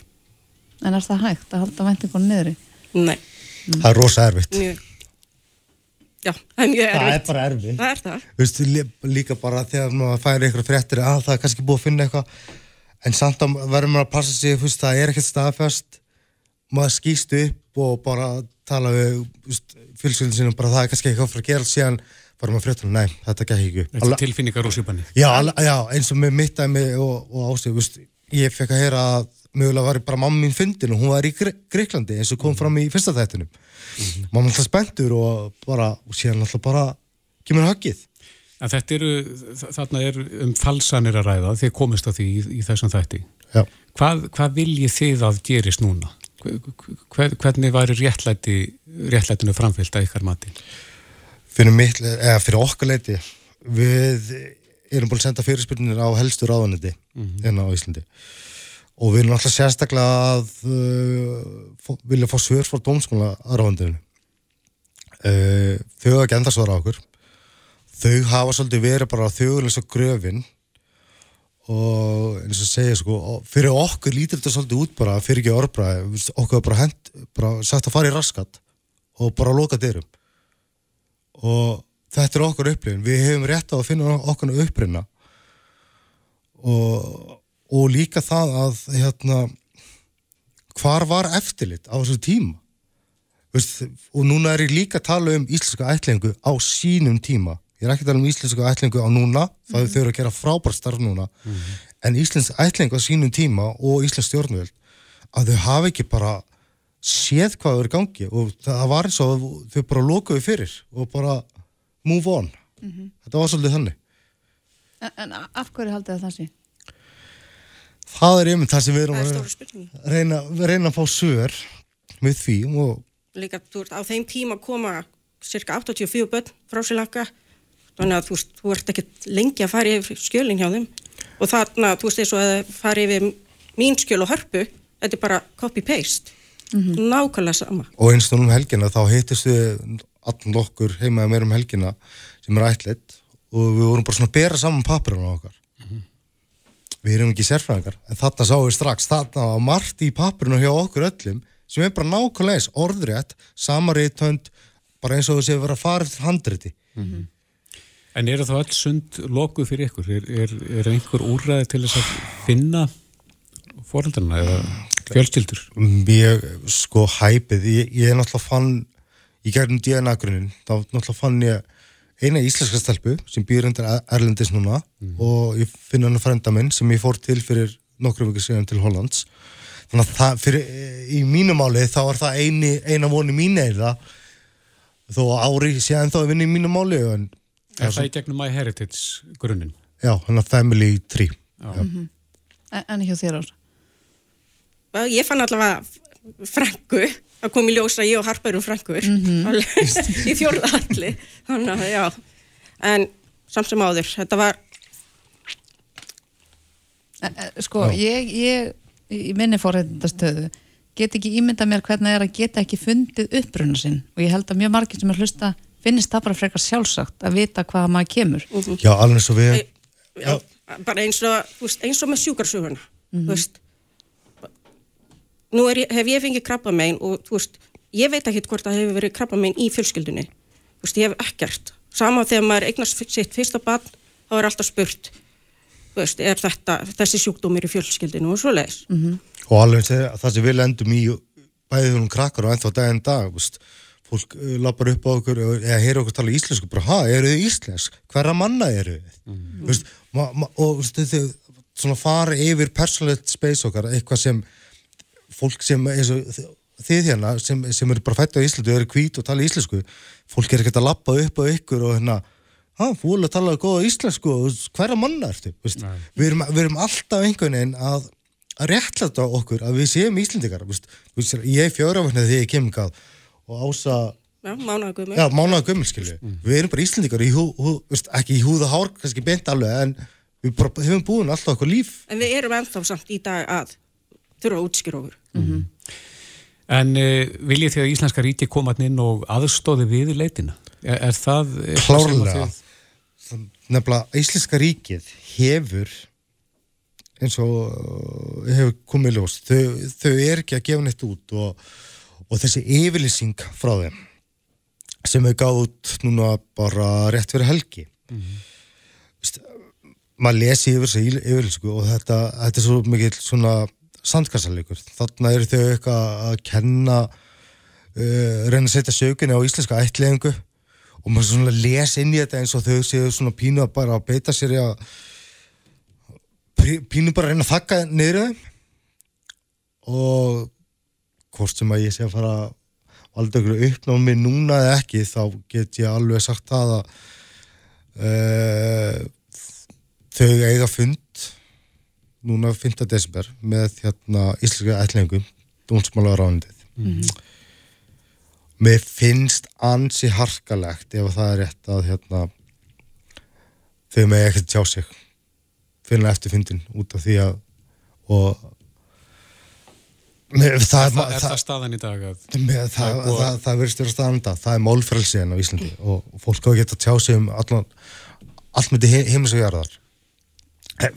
En er það hægt að halda væntingunum niðri? Nei, það er rosa erfitt. Mjög. Já, það er mjög það er erfitt. bara erfitt. Það er það. Þú veist, lí- líka bara þegar maður færi eitthvað fréttir að það er kannski búið að finna eitthvað en samt að verður maður að passa sig þú veist, það er ekkert staðfest maður skýst upp og bara tala við fjölskyldin sinum bara það er kannski eitthvað fyrir að gera síðan bara maður fréttur, nei, þetta gekk ekki Þetta er tilfinningar úr sjúpanni. já, já, eins og með mitt dæmi og, og veist, ég fekk að heyra að mögulega var bara mamma mín fyndin og hún var í Gre Greiklandi eins og kom fram í fyrsta þættinum. Mamma alltaf spenntur og bara og síðan alltaf bara kemur haggið. En þetta eru, þarna er um falsanir að ræða, þið komist að því í, í þessum þætti. Hvað, hvað viljið þið að gerist núna? Hver, hvernig væri réttlæti, réttlætinu framfyllt að ykkar mati? fyrir, mitt, eða fyrir okkar leiti við erum búin að senda fyrirspurnir á helstu ráðaniti hérna á Íslandi. Og við erum alltaf sérstaklega að uh, vilja fá svör frá dómskóla aðráðandinu uh, þau hafa ekki enda svara á okkur. Þau hafa svolítið verið bara þjóðulegs og gröfin og eins og segja sko fyrir okkur lítir þetta svolítið út bara fyrir ekki orðbræði, okkur bara hend bara sagt að fara í raskat og bara loka dyrum. Og þetta er okkur upplifin við hefum rétt á að finna okkur upprinna og, og líka það að hérna hvar var eftirlit á þessu tíma? Veist, og núna er ég líka að tala um íslenska ætlingu á sínum tíma ég er ekki að tala um íslenska ætlingu á núna það mm -hmm. þau eru að gera frábært starf núna mm -hmm. en íslenska ætlingu á sínum tíma og íslensk stjórnvöld að þau hafi ekki bara séð hvað þau eru gangi og það var eins og þau bara lokuðu fyrir og bara move on mm -hmm. þetta var svolítið þannig En, en af hverju haldið það sé? Það er einmitt það sem við erum að reyna, reyna að fá sögur með því og Líka, þú veist, á þeim tíma koma cirka 84 börn frá Sri-Lanka þannig að þú þú ert ekki lengi að fara yfir skjölinn hjá þeim og þannig að þú veist, eins og að fara yfir mín skjöl og hörpu, þetta er bara copy-paste, mm -hmm. nákvæmlega sama Og eins og um helgina þá heitist við allan okkur heimaða meir um helgina sem er ætlitt og við vorum bara svona að bera saman papirinn á okkar mm -hmm. við erum ekki sérfræðingar en þarna sáum við strax, þarna var margt í papirinn hjá okkur öllum sem er bara nákvæmlega eins, orðrétt sama reytönd, bara eins og þess að vera að fara eftir handriti mm -hmm. En eru þá alls sund lokuð fyrir ykkur? Er, er, er einhver úrræði til þess að finna fóröldarna eða fjölskyldur? Mér sko hæpið, ég, ég er náttúrulega fann í gerðum DNA-grunin, þá náttúrulega fann ég eina íslenska stelpu sem býr undir Erlendis núna mm. og ég finna hann að frenda minn sem ég fór til fyrir nokkru vikið síðan til Hollands þannig að það fyrir, í mínu máli þá er það eini, eina voni mín eða þó ári séðan þá er vinni í mínu máli en Er það í gegnum MyHeritage grunninn? Já, hann er Family Tree. Mm -hmm. En, hjá þér ár? Ég fann allavega frængu, það kom í ljósa ég og Harpa erum frængur mm -hmm. í fjórðalli, þannig að já, en samt sem áður, þetta var... En, sko, já. ég, ég í minni fórhættastöðu get ekki ímynda mér hvernig það er að geta ekki fundið uppbrunna sinn og ég held að mjög margir sem er hlusta finnist það bara frekar sjálfsagt að vita hvaða maður kemur. Mm -hmm. Já, alveg eins og við e, já, bara eins og, veist, eins og með sjúkarsuguna mm -hmm. þú veist. Nú ég, hef ég fengið krabba megin og þú veist, ég veit ekki hvort það hefur verið krabba megin í fjölskyldunni. Þú veist, ég hef ekkert. Sama þegar maður eignast sitt fyrsta barn þá er alltaf spurt veist, er þetta, þessi sjúkdómir í fjölskyldinu og svo leiðis mm -hmm. og alveg það sem við lendum í bæðið hún krakkar og ennþá daginn dag veist fólk uh, lappar upp á okkur eða heyra okkur tala íslensku, bara ha, eru þið íslensk? Hverra manna eru þið? Mm. Vist, ma, ma, og þið svona fara yfir personality space okkar eitthvað sem fólk sem og, þið hérna sem, sem eru bara fætt á Íslandu eru hvít og tala íslensku fólk er ekkert að lappa upp á ykkur og hérna ha, fólk að tala góða íslensku og hverra manna er þið við erum, vi erum alltaf einhvern veginn að að réttlæta okkur að við séum íslendikar ég er fjárafannið þegar ég kemur og ása skilju mm. við erum bara íslendikar í hú, hú, veist, ekki í húða hár, kannski beint alveg en við bara, hefum búin alltaf okkur líf en við erum ennþá samt í dag að þurfa að útskýra okkur mm -hmm. En uh, viljið því að Íslenska ríti koma inn og aðstóði við í leitina? Er, er það klárlega nefnilega Íslenska ríkið hefur eins og hefur komið ljós þau, þau er ekki að gefa neitt út og og þessi yfirlýsing frá þeim sem við gáðum núna bara rétt fyrir helgi. Mm -hmm. Vist, maður lesi yfir þessi yfirlýsingu og þetta, þetta er svo mikið svona sandkassalíkur þarna eru þau eitthvað að kenna uh, reyna að setja sögunni á íslenska ætlingu og maður svona les inn í þetta eins og þau séu svona pínu að bara beita sér í að pínu bara að reyna að þakka niður og hvort sem að ég sé að fara valda ykkur uppnámi núna eða ekki þá get ég alveg sagt það að uh, þau eiga fund núna 5. desember með hérna íslenska ætlingum dónsmála ráðandið mm -hmm. mér finnst ansi harkalegt ef það er rétt að hérna þau með ekkert sjá sig finna eftir fundin út af því að og Með, það, Er það, er það, það staðan í dag að með, það, það er það, það verðist vera staðanda, það er málfrælsiðin á Íslandi og fólk á að geta að tjá sig um allan, allt myndi heimis og jarðar.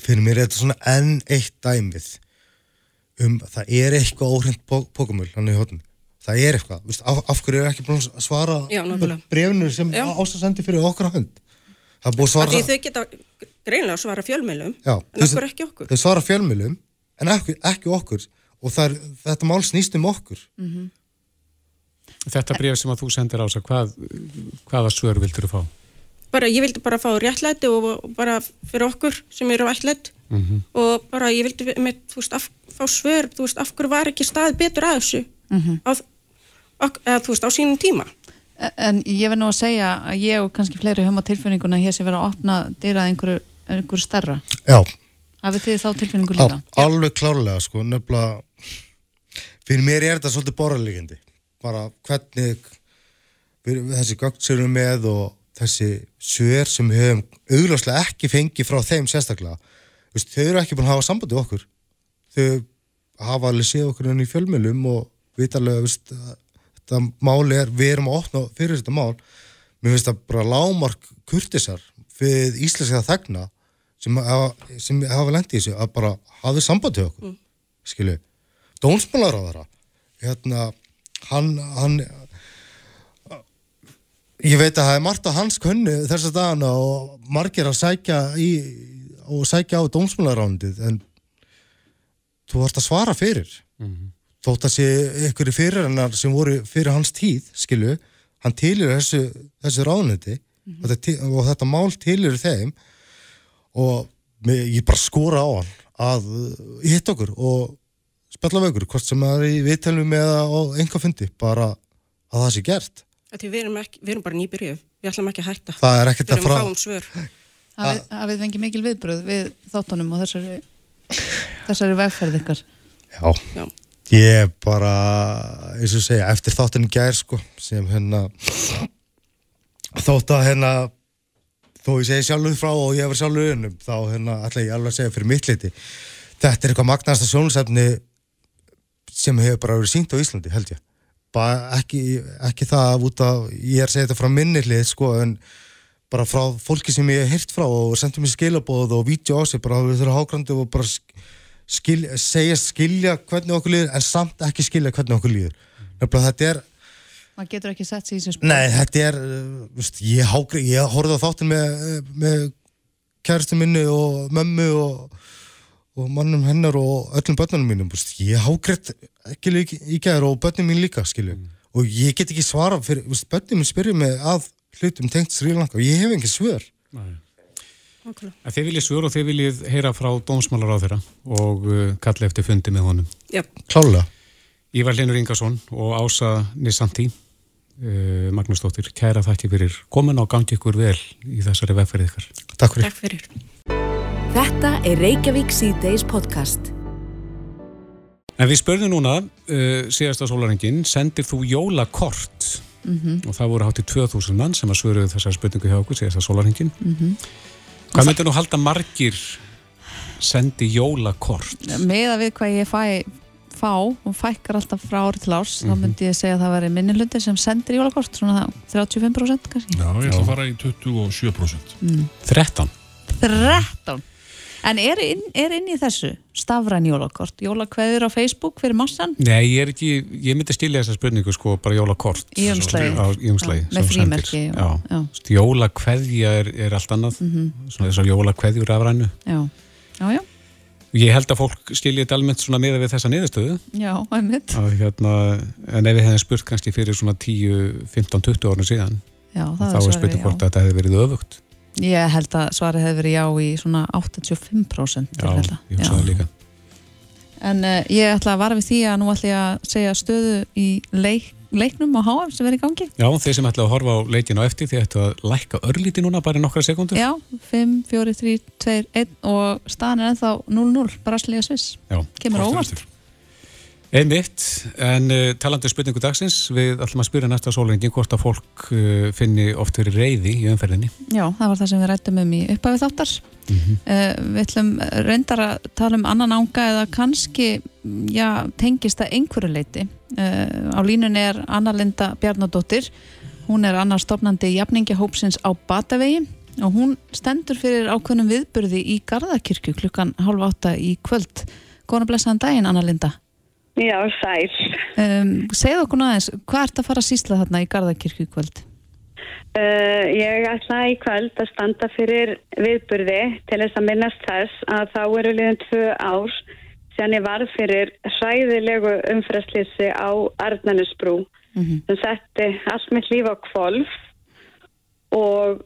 Fyrir mér er þetta svona enn eitt dæmið um það er eitthvað óhrind pókumul í. Það er eitthvað, Vist, af, af hverju er ekki búin að svara Já, brefnu sem Já. ástasendi fyrir okkur á hönd. Það er búið að svara því þau geta greinlega að svara fjölmeilum, Já, en okkur ekki okkur. Þau svara fjölmjölum en ekki, ekki okkur og það er, þetta mál snýst um okkur. þetta bref sem að þú sendir ása, hvað, hvaða svör vildur þú fá? Bara, ég vildi bara fá réttlæti og, bara fyrir okkur sem eru ættlætt Mhm. og bara ég vildi með, þú veist, af, fá svör, þú veist, af hverju var ekki staðið betur að þessu á, ok, eða, þú veist, á sínum tíma. En ég verð nú að segja að ég og kannski fleiri höfum á tilfinninguna að hér sé verið að opna dyrað einhverju, einhverju stærra. Já, Hafið þið þá tilfinningu Al, líka? alveg klárlega sko, nefnilega fyrir mér er þetta svolítið borðarlegjandi bara hvernig við, þessi gögn sem við erum með og þessi svör sem við höfum augljóslega ekki fengið frá þeim sérstaklega. Vist, þau eru ekki búin að hafa sambandi við okkur. Þau hafa alveg séð okkur inn í fjölmjölum og vitarlega vist, þetta mál er, við erum að opna fyrir þetta mál. Mér finnst það bara lámark kurtisar fyrir íslenska þegna sem hafa, sem hafa lendið í þessu að bara hafið samband til okkur mm. skilu, dónsmálar á þeirra hérna hann, hann ég veit að það er margt á hans kunni þessa dagana og margir að sækja í, og sækja á dónsmálaránundið en þú vart að svara fyrir. Þótt að sé ykkur í fyririnnar sem voru fyrir hans tíð, skilu hann tilir þessu, þessu ráðniti og, þetta, og þetta mál tilir þeim og með, ég bara skora á hann að uh, hitta okkur og spjalla við okkur, hvort sem það er í viðtælum eða á einhver fundi, bara að það sé gert. Því við erum, ekki, við erum bara nýbyrjuð, við ætlum ekki að hætta. Það er ekkert Við að erum að frá... fá um svör. Hafið, hafið fengið mikil viðbröð við þáttunum og þessari, þessari vegferð ykkar? Já, Já. ég bara, eins og segja, eftir þáttinu gær, sko, sem hérna, þótt að hérna, þó ég segi sjálfur frá og ég hefur sjálfur unnum, þá hérna, ætla ég alveg að segja fyrir mitt liti, þetta er eitthvað magnasta sjónusefni sem hefur bara verið sínt á Íslandi, held ég. Bara ekki, ekki það út af, ég er að segja þetta frá minni hlið, sko, en bara frá fólki sem ég hef heyrt frá og sendið mér skilabóð og vídeo á sig, bara við þurfum hágrandi og bara sk- skil, segja skilja hvernig okkur líður, en samt ekki skilja hvernig okkur líður. Nefnilega þetta er, maður getur ekki sett sér í þessu spil Nei, þetta er, uh, veist, ég, ég horfði á þáttin með, með kæristu minni og mömmu og, og mannum hennar og öllum börnunum mínum, veist, ég hágriðt ekki líka í gæður og börnum mín líka, skilju, og ég get ekki svara fyrir, veist, börnum mín spyrja mig að hlutum tengt Sri Lanka og ég hef ekki svör. Nákvæmlega. En þið viljið svör og þið viljið heyra frá dómsmálar á þeirra og uh, kalla eftir fundi með honum. Já, Klálega. Ívar Linur Ingarsson og Ása Nisanti, uh, Magnúsdóttir, kæra þakki fyrir komin og gangi ykkur vel í þessari vegferð ykkar. Takk fyrir. takk fyrir. Þetta er Reykjavík C-Days podcast. En við spörðum núna, uh, síðasta sólarengin, sendir þú jólakort? og það voru hátt í 2000 mann sem að svöruðu þessar spurningu hjá okkur síðasta sólarengin. Hvað myndir nú halda margir sendi jólakort? með að við hvað ég fæ fá og fækkar alltaf frá ári til árs þá myndi ég segja að það veri minni hluti sem sendir jólakort, svona það, 35% kannski Já, ég ætla að fara í 27%. 13. 13 En er inn, er inn í þessu stafræn jólakort, jólakveður á Facebook fyrir massan Nei, ég er ekki, ég myndi stilja þessa spurningu sko, bara jólakort. Í umslagi. Í umslagi. Já, með frímerki og- Já. já. Mhm. Jólakveðja er, er allt annað, svona þessar jólakveðjur afrænu. Já, já, já, Ég held að fólk stilja þetta almennt svona miða við þessa niðurstöðu. já, Að, hérna, en ef við hefðum spurt kannski fyrir svona 10, 15, 20 árnu síðan, Já, þá spurning já. hvort að þetta hefði verið öfugt. Ég held að svarið hefði verið já í svona 85% Já, ég hugsa það líka. En uh, ég ætla að vara við því að nú ætla ég að segja stöðu í leik, leiknum á HM sem verið í gangi. Já, þeir sem ætla að horfa á leikin á eftir, þeir ættu að lækka örlíti núna bara í nokkra sekundur. Já, 5, 4, 3, 2, 1 og staðan er ennþá 0-0, Brasília Sviss. Já. Kemur óvart. Einmitt, en uh, talandi um spurningu dagsins, við ætlum að spyrja næsta sólengin hvort að fólk uh, finni oft verið reyði í umferðinni. Já, það var það sem við rættum um í upphafið þáttar. Mhm. Uh, við ætlum reyndar að tala um annan ánga eða kannski já, tengist að einhverju leiti. Á línunni er Anna Linda Bjarnadóttir. Hún er annar stopnandi jafningahópsins á Batavegi og hún stendur fyrir ákveðnum viðburði í Garðakirkju klukkan hálf átta í kvöld. Góðan blessaðan daginn, Anna Linda. Já, sæl. Um, segð okkur aðeins, hvað ert að fara að sísla þarna í Garðakirkju í kvöld? Uh, ég ætla í kvöld að standa fyrir viðburði til þess að minnast þess að þá eru liðin tvö ár sem ég varð fyrir hræðilegu umfæðslýsi á Arnanesbrú Mhm. sem setti allt mitt líf á kvolf og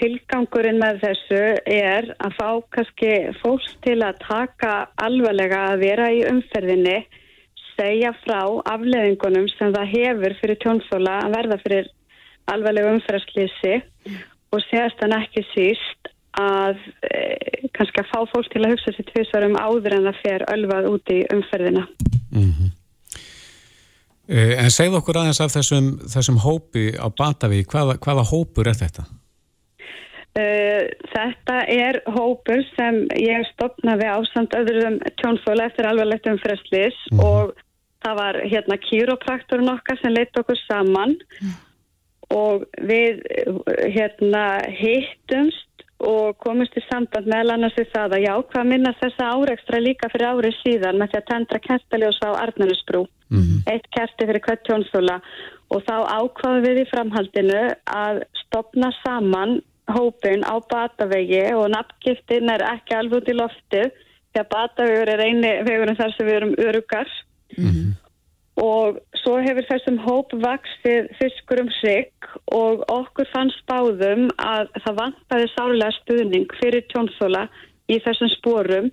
tilgangurinn með þessu er að fá kannski fólk til að taka alvarlega að vera í umferðinni segja frá afleðingunum sem það hefur fyrir tjónfóla að verða fyrir alvarlega umferðarslýsi og segast hann ekki síst að e, kannski að fá fólk til að hugsa sér tvisvarum áður en það fer ölvað út í umferðina. Uh, en segð okkur aðeins af þessum, þessum hópi á Batavík, hvaða, hvaða hópur er þetta? Uh, þetta er hópur sem ég stopnaði á samt öðrum tjónfóla eftir alvarlegt umferðarslýs og það var hérna kýrópraktorinn okkar sem leitt okkur saman og við uh, hérna hittumst og komumst í samband meðal annars við það að já, hvað minna þessa áreikstra líka fyrir árið síðan með því að tendra kertaljós á Arnarnesbrú. Eitt kerti fyrir hvert tjónþóla og þá ákvaðum við í framhaldinu að stopna saman hópin á Batavegi og nafngiftin er ekki alveg út í loftið því að Batavegur er eini vegurinn þar sem við erum örugar og svo hefur þessum hóp vaksið fiskur um sig og okkur fannst báðum að það vantaði sálega stuðning fyrir tjónþóla í þessum sporum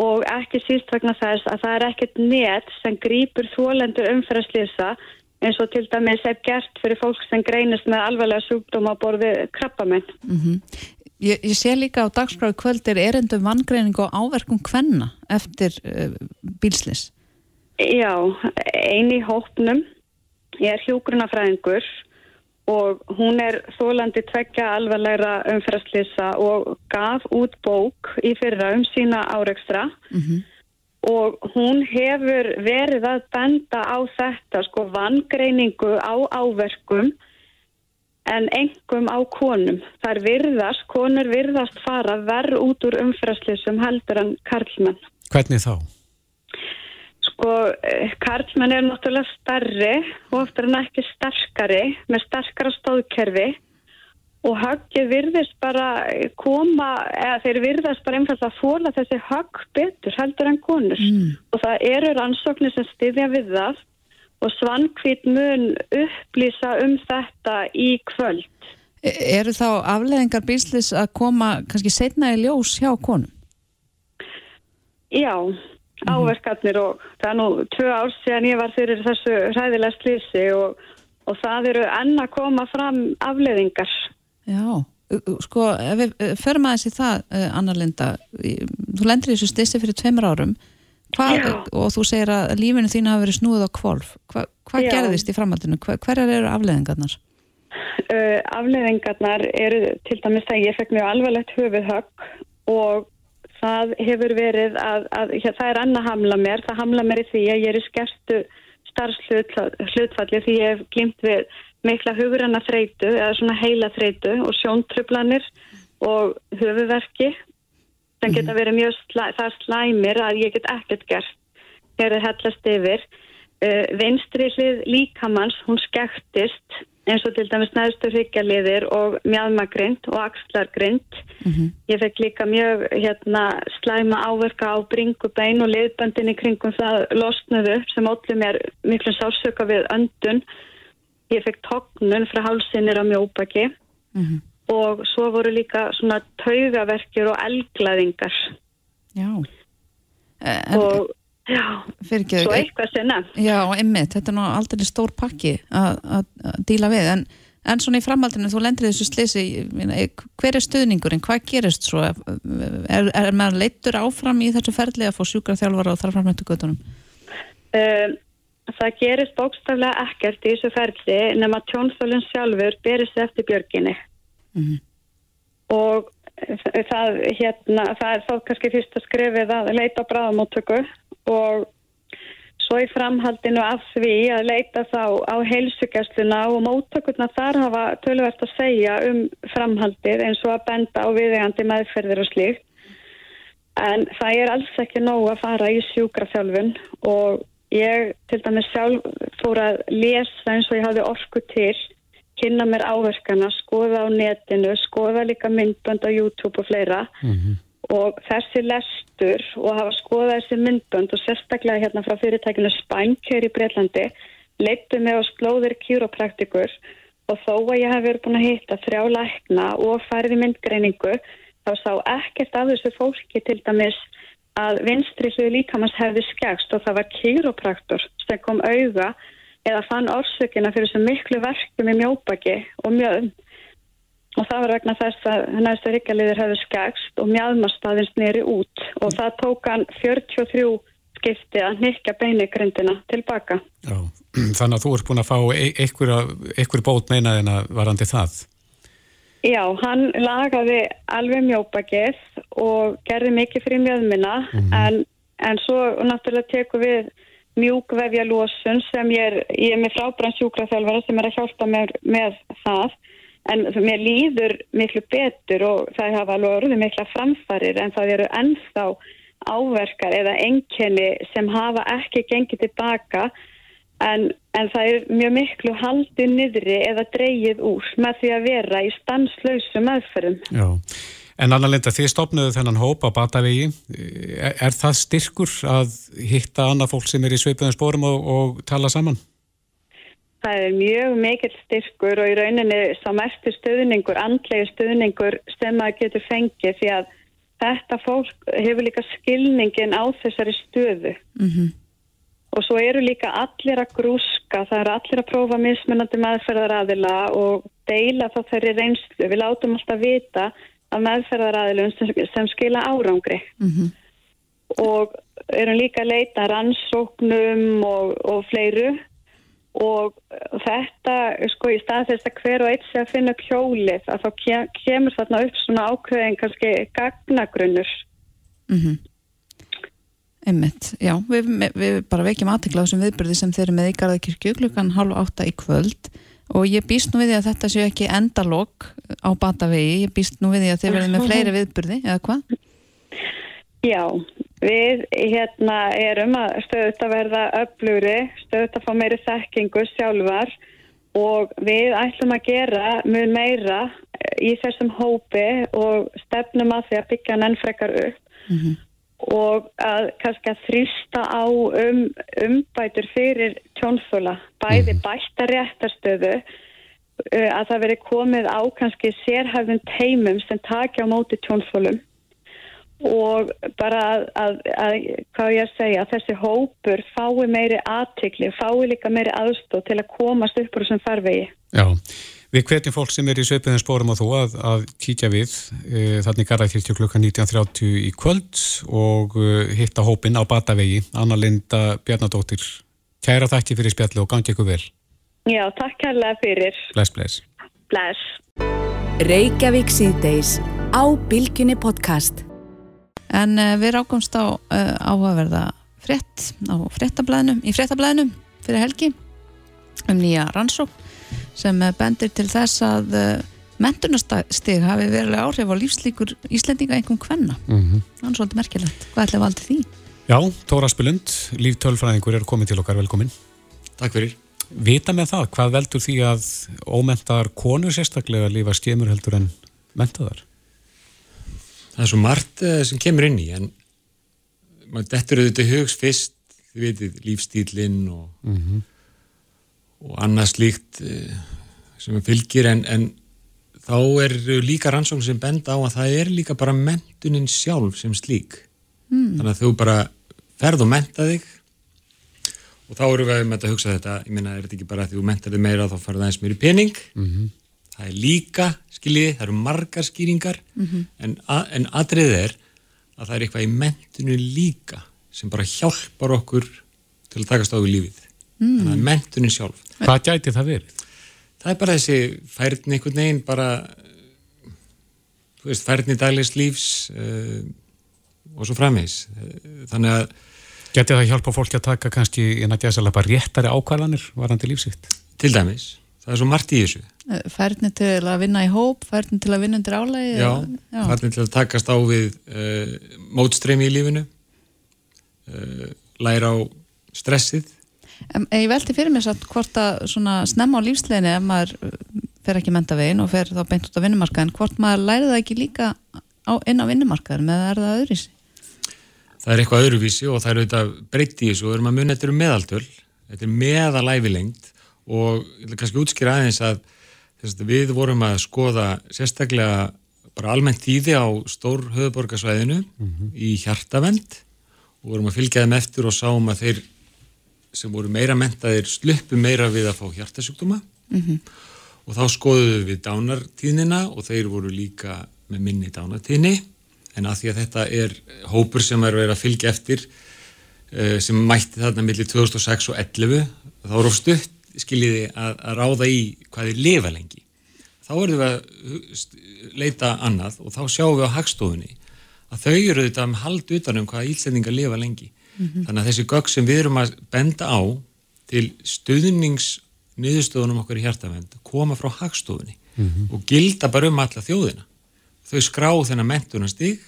og ekki síst vegna þess að það er ekkert net sem grýpur þólendur umferðarslýsa eins og til dæmis er gert fyrir fólk sem greinist með alvarlega sjúkdóma á borði krabbamenn. Ég, ég sé líka á dagskráðu kvöld er erendum vanngreining og áverkum kvenna eftir uh, bílslis. Já, eini hópnum, ég er hjúgrunafræðingur og hún er þólandi tveggja alvarlegra umferðarslýsa og gaf út bók í fyrra um sína áreikstra og hún hefur verið að benda á þetta, sko, vangreiningu á áverkum en engum á konum. Það er virðast, konur virðast fara verð út úr umferðarslýsum heldur en karlmenn. Hvernig þá? Sko, eh, karlmenn er náttúrulega starri og oftar en ekki sterkari með sterkara stóðkerfi og höggið virðist bara koma, eða þeir virðast bara einfalda að fóla þessi högg betur heldur en konur. Og það eru rannsóknir sem styðja við það. Og svankvít mun upplýsa um þetta í kvöld. E eru þá afleðingar bílslis að koma kannski setna í ljós hjá konum? Já, áverkarnir og það er nú tvö ár síðan ég var fyrir þessu hræðilega slísi og, og það eru enn að koma fram afleðingar. Já, sko, ef við förum aðeins í það, Anna Linda, þú lendir í þessu stissi fyrir tveimur árum Hva, og þú segir að lífinu þín hafa verið snúið á kvolf. Hva, hvað Já. gerðist í framhaldinu? Hva, hverjar eru afleðingarnar? Uh, afleðingarnar eru til dæmis að ég fekk mjög alvarlegt höfuðhögg og það hefur verið að, að hér, það er annað hamla mér, það hamla mér í því að ég er í skerstu starfslutfalli því ég hef glimt við mikla hugranna þreitu eða svona heila þreitu og sjóntrublanir og höfuverki sem geta verið mjög slæ, það slæmir að ég get ekkert gert þegar það hellast yfir. Uh, vinstri hlið líkamanns hún skektist eins og til dæmis neðstu hryggjarliðir og mjadmagrind og axlargrind. Ég fekk líka mjög hérna, slæma áverka á bringubein og liðböndin í kringum það losnuðu sem ótlum mér miklu sársöka við öndun. Ég fekk tognun frá hálsinir á mjóbaki. Og svo voru líka svona taugaverkjur og elglaðingar Já. En, og já, fyrirgeðu, svo eh, eitthvað nefn Já, einmitt, þetta er nú aldrei stór pakki að díla við, en, en svona í framhaldinu, þú lendir þessu slisi, eh, hver er stuðningurinn, hvað gerist svo? Er, er maður leittur áfram í þessu ferli að fá sjúkraþjálfara og þar framhættu göttunum? um, það gerist bókstaflega ekkert í þessu ferli nema tjónþólinn sjálfur berist eftir björginni Mhm. og það, hérna, það er þá kannski fyrst að skrifið að leita bráðamóttöku og svo í framhaldinu af því að leita þá á heilsugjastluna og móttökurna þar hafa tölvert að segja um framhaldið eins og að benda á viðegandi meðferðir og slíkt. En það er alls ekki nóg að fara í sjúkraþjálfun og ég til dæmis sjálf fór að lesa eins og ég hafði orku til kynna mér áverkana, skoða á netinu, skoða líka myndbönd á YouTube og fleira og þessi lestur og hafa skoðað þessi myndbönd og sérstaklega hérna frá fyrirtækinu Spænk hér í Breitlandi leittu mig á slóðir kýropraktikur og þó að ég hef verið búin að hitta þrjá lækna og farið í myndgreiningu þá sá ekkert af þessu fólki til dæmis að vinstri hljóðu líkamans hefði skegst og það var kýropraktor sem kom auga eða fann orsökina fyrir þessu miklu verkum í mjóbaki og mjöðum og það var vegna þess að næstu ríkjaliðir hefði skegst og mjöðmastaðins nýri út og það tók hann 43 skipti að nikka beinigrindina tilbaka. Já, þannig að þú ert búin að fá e- einhverja bót meinaðina varandi það. Já, hann lagaði alveg mjóbakið og gerði mikið fyrir mjöðmina en, en svo náttúrulega teku við mjúkvefja lósun sem ég er, ég er með frábæran sjúkraþjálfara sem er að hjálpa mér með það en mér líður miklu betur og það hafa alveg orðið mikla framfærir en það eru ennþá áverkar eða enkenni sem hafa ekki gengið tilbaka en, en það er mjög miklu haldið niðri eða dreyið úr með því að vera í stanslausu meðferðum. Já, en Anna Linda, þið stopnuðu þennan hóp á Batavegi. Er, er það styrkur að hitta annað fólk sem er í sveipuðum spórum og, og tala saman? Það er mjög mikill styrkur og í rauninni sá mestu stuðningur, andlegi stuðningur sem maður getur fengið því að þetta fólk hefur líka skilningin á þessari stöðu. Mhm. Og svo eru líka allir að grúska, það eru allir að prófa mismunandi meðferðaraðila og deila þá þeirri reynslu. Við látum alltaf vita að meðferðaraðilum sem, sem skila árangri Mhm. og erum líka að leita að rannsóknum og, og fleiru og þetta, sko, í stað þess að hver og eitt sé að finna upp hjólið að þá ke- kemur þarna upp svona ákveðin kannski gagnagrunnur. Mhm. Einmitt, já, við, við bara vekjum aðtekla á þessum viðbyrði sem þeir eru með í Garðakirkju klukkan halv átta í kvöld og ég býst nú við því að þetta séu ekki endalok á batavegi, ég býst nú við því að þeir verði með fleiri viðbyrði, eða hvað? Já, við hérna erum að stöðut að verða öflugri, stöðut að fá meiri þekkingu sjálfar og við ætlum að gera mjög meira í þessum hópi og stefnum að því að byggja hann enn frekar upp. Og að kannski að þrýsta á um, umbætur fyrir tjónþóla, bæði bætta réttarstöðu uh, að það veri komið á kannski sérhæfðum teimum sem takja á móti tjónþólum og bara að, að, að hvað ég að segja, að þessi hópur fái meiri aðtikli, fái líka meiri aðstóð til að komast upp úr þessum farvegi. Já, við hvetjum fólk sem er í sveipuðum spórum og þú að, að kíkja við e, þannig Garðakirkju klukkan 19.30 í kvöld og e, hitta hópin á Batavegi, Anna Linda Bjarnadóttir. Kæra þakki fyrir spjallu og gangi ykkur vel. Já, takk kærlega fyrir. Bless, bless. Bless. Reykjavík síðdeis á Bilginni podcast. En uh, við rákumst á uh, áhugaverða frétt á fréttablaðinu, í fréttablaðinu fyrir helgi um nýja rannsók sem uh, bendir til þess að uh, mentunastig hafi verilega áhrif á lífslíkur Íslendinga einhverjum kvenna. Mm -hmm. Er svolítið merkilegt. Hvað ætlaði valdi því? Já, Tóra Spilund, líftölfræðingur er komið til okkar, velkomin. Takk fyrir. Vita með það, hvað veldur því að ómentaðar konur sérstaklega lífa skemur heldur en mentaðar? Það er svo margt uh, sem kemur inn í en maður dettur auðvitað hugs fyrst, þið veitir, lífstílinn og, Mhm. og annað slíkt uh, sem fylgir en, en þá er líka rannsókn sem benda á að það er líka bara mentunin sjálf sem slík. Mm. Þannig að þú bara ferð og menta þig og þá eru við að hugsa þetta, ég meina, er þetta ekki bara að því þú mentar þig meira þá farið aðeins meiri pening Mhm. Það er líka, skiljiði, það eru margar skýringar Mhm. en, a, en atriðið er að það er eitthvað í mentinu líka sem bara hjálpar okkur til að takast á við lífið Mm. þannig að mentunin sjálf Hvað gæti það verið? það er bara þessi færðin einhvern veginn bara þú veist, færðin í daglegs lífs uh, og svo framvegs þannig að Gæti það hjálpa fólki að taka kannski en að gæsa bara réttari ákvarðanir varandi lífsitt? til dæmis, það er svo margt í þessu Færni til að vinna í hóp, færni til að vinna undir álægi Já, færðin til að takast á við uh, mótstreymi í lífinu uh, læra á stressið En ég velti fyrir mér satt hvort að svona snemma á lífsleginni ef maður fer ekki menta veginn og fer þá beint út á vinnumarkaðin, hvort maður læri það ekki líka á, inn á vinnumarkaðin eða er það öðruvísi? það er eitthvað öðruvísi og það er auðvitað breytt í þessu og erum að munna þetta eru meðaltöl þetta er meðalæfilengt og ég vil kannski útskýra aðeins að þess, við vorum að skoða sérstaklega bara almennt tíði á stór höfuborgarsvæðinu í hjartavend og vorum að fylgja þeim eftir og sáum að þeir sem voru meira mentaðir sluppu meira við að fá hjartasjúkdóma. Og þá skoðuðu við dánartíðnina og þeir voru líka með minni dánartíðni. En að því að þetta er hópur sem er verið að fylgja eftir uh, sem mætti þarna millir 2006 og 11 þá eru stutt skiljiði að, að ráða í hvað er lifa lengi. Þá erum við að leita annað og þá sjáum við á hagstofunni að þau eru þetta um hald utan um hvað íslendingar lifa lengi. Þannig að þessi gögg sem við erum að benda á til stuðnings niðurstöðunum okkar í hjartavend koma frá hagstofunni og gilda bara um alla þjóðina. Þau skrá þennan mentunastig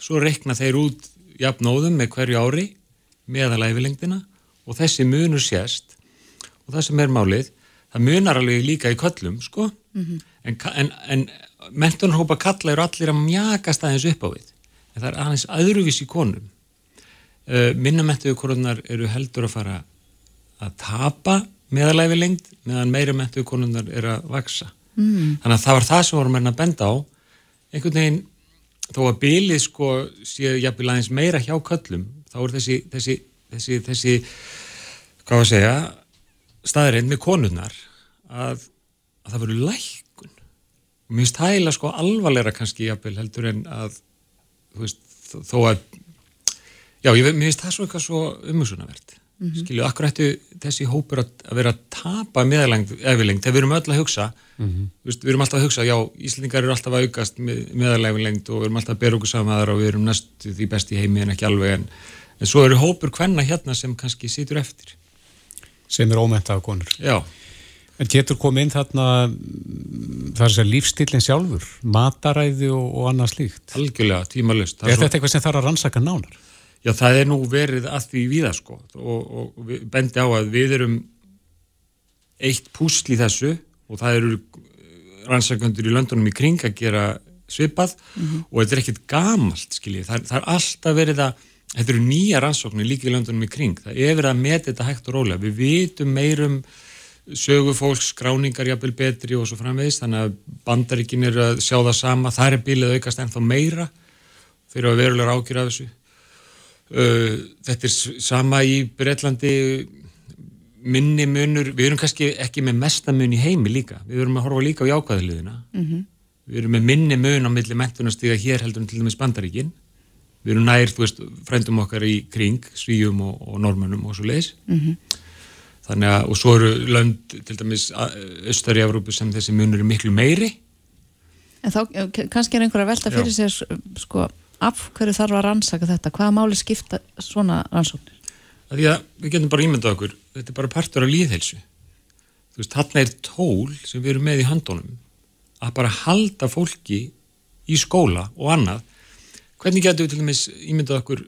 svo rekna þeir út jafnóðum með hverju ári meðalæfilengdina og þessi munur sést og það sem er málið það munar alveg líka í köllum sko. En, ka- en, en mentunarhópa kalla eru allir að mjakast aðeins upp á við. En það er aðeins öðruvís í konum. Uh, minnumentuðu konunar eru heldur að fara að tapa meðalæfilengd meðan meiri mentuðu konunar eru að vaksa Mm. þannig að það var það sem vorum að benda á. Einhvern veginn þó að bilið sko séu jafnvel aðeins meira hjá köllum þá er þessi þessi, þessi, þessi hvað var að segja staðreind með konurnar að, að það verður lækkun og mér finnst það eiginlega sko alvarleira kannski jafnvel heldur en að þú veist, þó- að já, ég, mér finnst það svo eitthvað svo umhersunavert mm -hmm. skilju, akkur ættu þessi hópur að, að vera að tapa meðalengt, efilengt, þegar við erum öll að hugsa Þú veist, við erum alltaf að hugsa, já, Íslandingar eru alltaf að aukast með, meðalæfinlengt og við erum alltaf að bera okkur saman aðra og við erum næstu því best í heimi en ekki alveg en, en svo eru hópur hvenna hérna sem kannski situr eftir. Sem er ómentaða konur. Já. En getur komið inn þarna mm, þess að lífstílinn sjálfur, mataræði og, og annað slíkt. Algjörlega, tímalust. Er þetta eitthvað sem þarf að rannsaka nánar? Já, það er nú verið að því víða sko og, og, bendi á að við erum eitt púsl í þessu og það eru rannsakandur í löndunum í kring að gera svipað og þetta er ekkit gamalt skiljið, það, það er alltaf verið að þetta eru nýja rannsóknir líka í löndunum í kring, það er verið að meta þetta hægt og rólega, við vitum meirum sögu fólks, skráningar jafnvel betri og svo framvegis, þannig að bandaríkin eru að sjá það sama, það er bilið aukast ennþá meira. Fyrir að verulega ákjör af þessu. Uh, þetta er sama í Breitlandi minni munur, við erum kannski ekki með mesta mun í heimi líka, við erum að horfa líka á jákvæðliðina Mhm. við erum með minni mun á milli mentunastíga hér heldur en til dæmis bandaríkin við erum nær, þú veist, frændum okkar í kring, svíjum og, og normannum og svo leiðis Mhm. þannig að, og svo eru lönd til dæmis austar í Evrópu sem þessi munur er miklu meiri En þá kannski er einhver að velta fyrir sér sko, af hverju þarf að rannsaka þetta? Hvaða máli skipta svona rannsóknir? að því að við getum bara ímyndað okkur þetta er bara partur af líðhelsu þú veist, þarna er tól sem við erum með í handónum að bara halda fólki í skóla og annað hvernig getum við til dæmis ímyndað okkur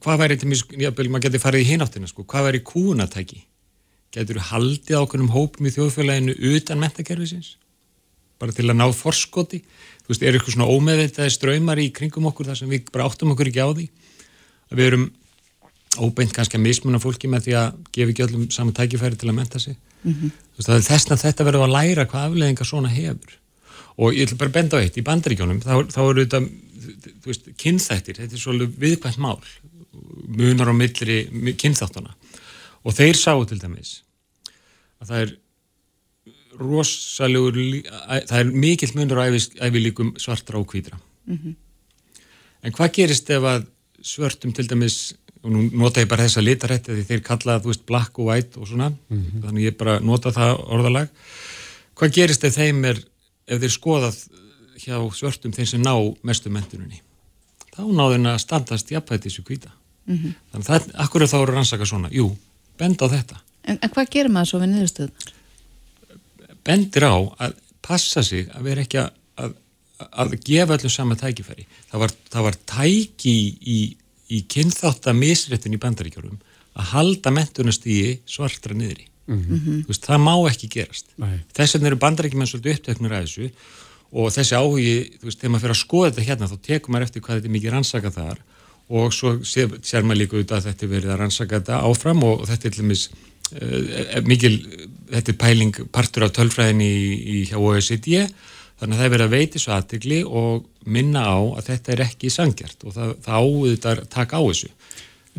hvað væri til dæmis, jáfnvel, maður getur farið í hináttina sko, hvað væri kúnatæki getur við haldið á okkurum hópum í þjóðfélaginu utan mentakerfisins bara til að ná forskoti? Þú veist, er eitthvað svona ómeðvitaði ströymar í kringum okkur þar sem við bara áttum okkur ekki á því? Að við erum óbeint kannski að mismuna fólki með því að gefa ekki öllum saman tækifæri til að menta sig? Mhm. þú veist, þess að þetta verður að læra hvað afleðingar svona hefur og ég ætla bara að benda á eitt, í bandaríkjónum þá, þá eru þetta, þú veist, kynþættir þetta er svolítið viðkvæmt mál munar á millri kynþáttana og þeir sáu til dæmis að það er rosalegur það er mikill munur á ævilíkum svartra og hvítra Mhm. en hvað gerist ef að svörtum til dæmis og nú nota ég bara þessa litarætti því þeir kalla það, þú veist, black og white og svona, þannig ég bara nota það orðalag. Hvað gerist ef þeim er, ef þeir skoðað hjá svörtum þeim sem ná mestu mentuninni? Þá náðu þeim að standast jafnvægt þessu kvíta. Mhm. Þannig það, akkur er þá eru rannsaka svona? Jú, bend á þetta. En, en hvað gerir maður svo við niðurstöðunar? bendir á að passa sig að vera ekki að, að, að gefa öllum sama tækifæri. Það var, það var tæki í, í kynþáttamisréttin í bandaríkjórum að halda mentunastígi svartra niðri. Mhm. Þú veist, það má ekki gerast. Þess vegna eru bandaríkjumenn svolítið uppteknur að þessu og þessi áhugi, þú veist, þegar maður fyrir að skoða þetta hérna þá tekur maður eftir hvað þetta er mikið rannsaka þar og svo sér, sér maður líka út að þetta er verið að rannsaka þetta áfram og, þetta er til dæmis uh, mikil, þetta er pæling partur af tölfræðinni í, í hjá OECD þannig að það er verið að veiti svo aðtegli og minna á að þetta er ekki sangjart og það, það áður taka á þessu.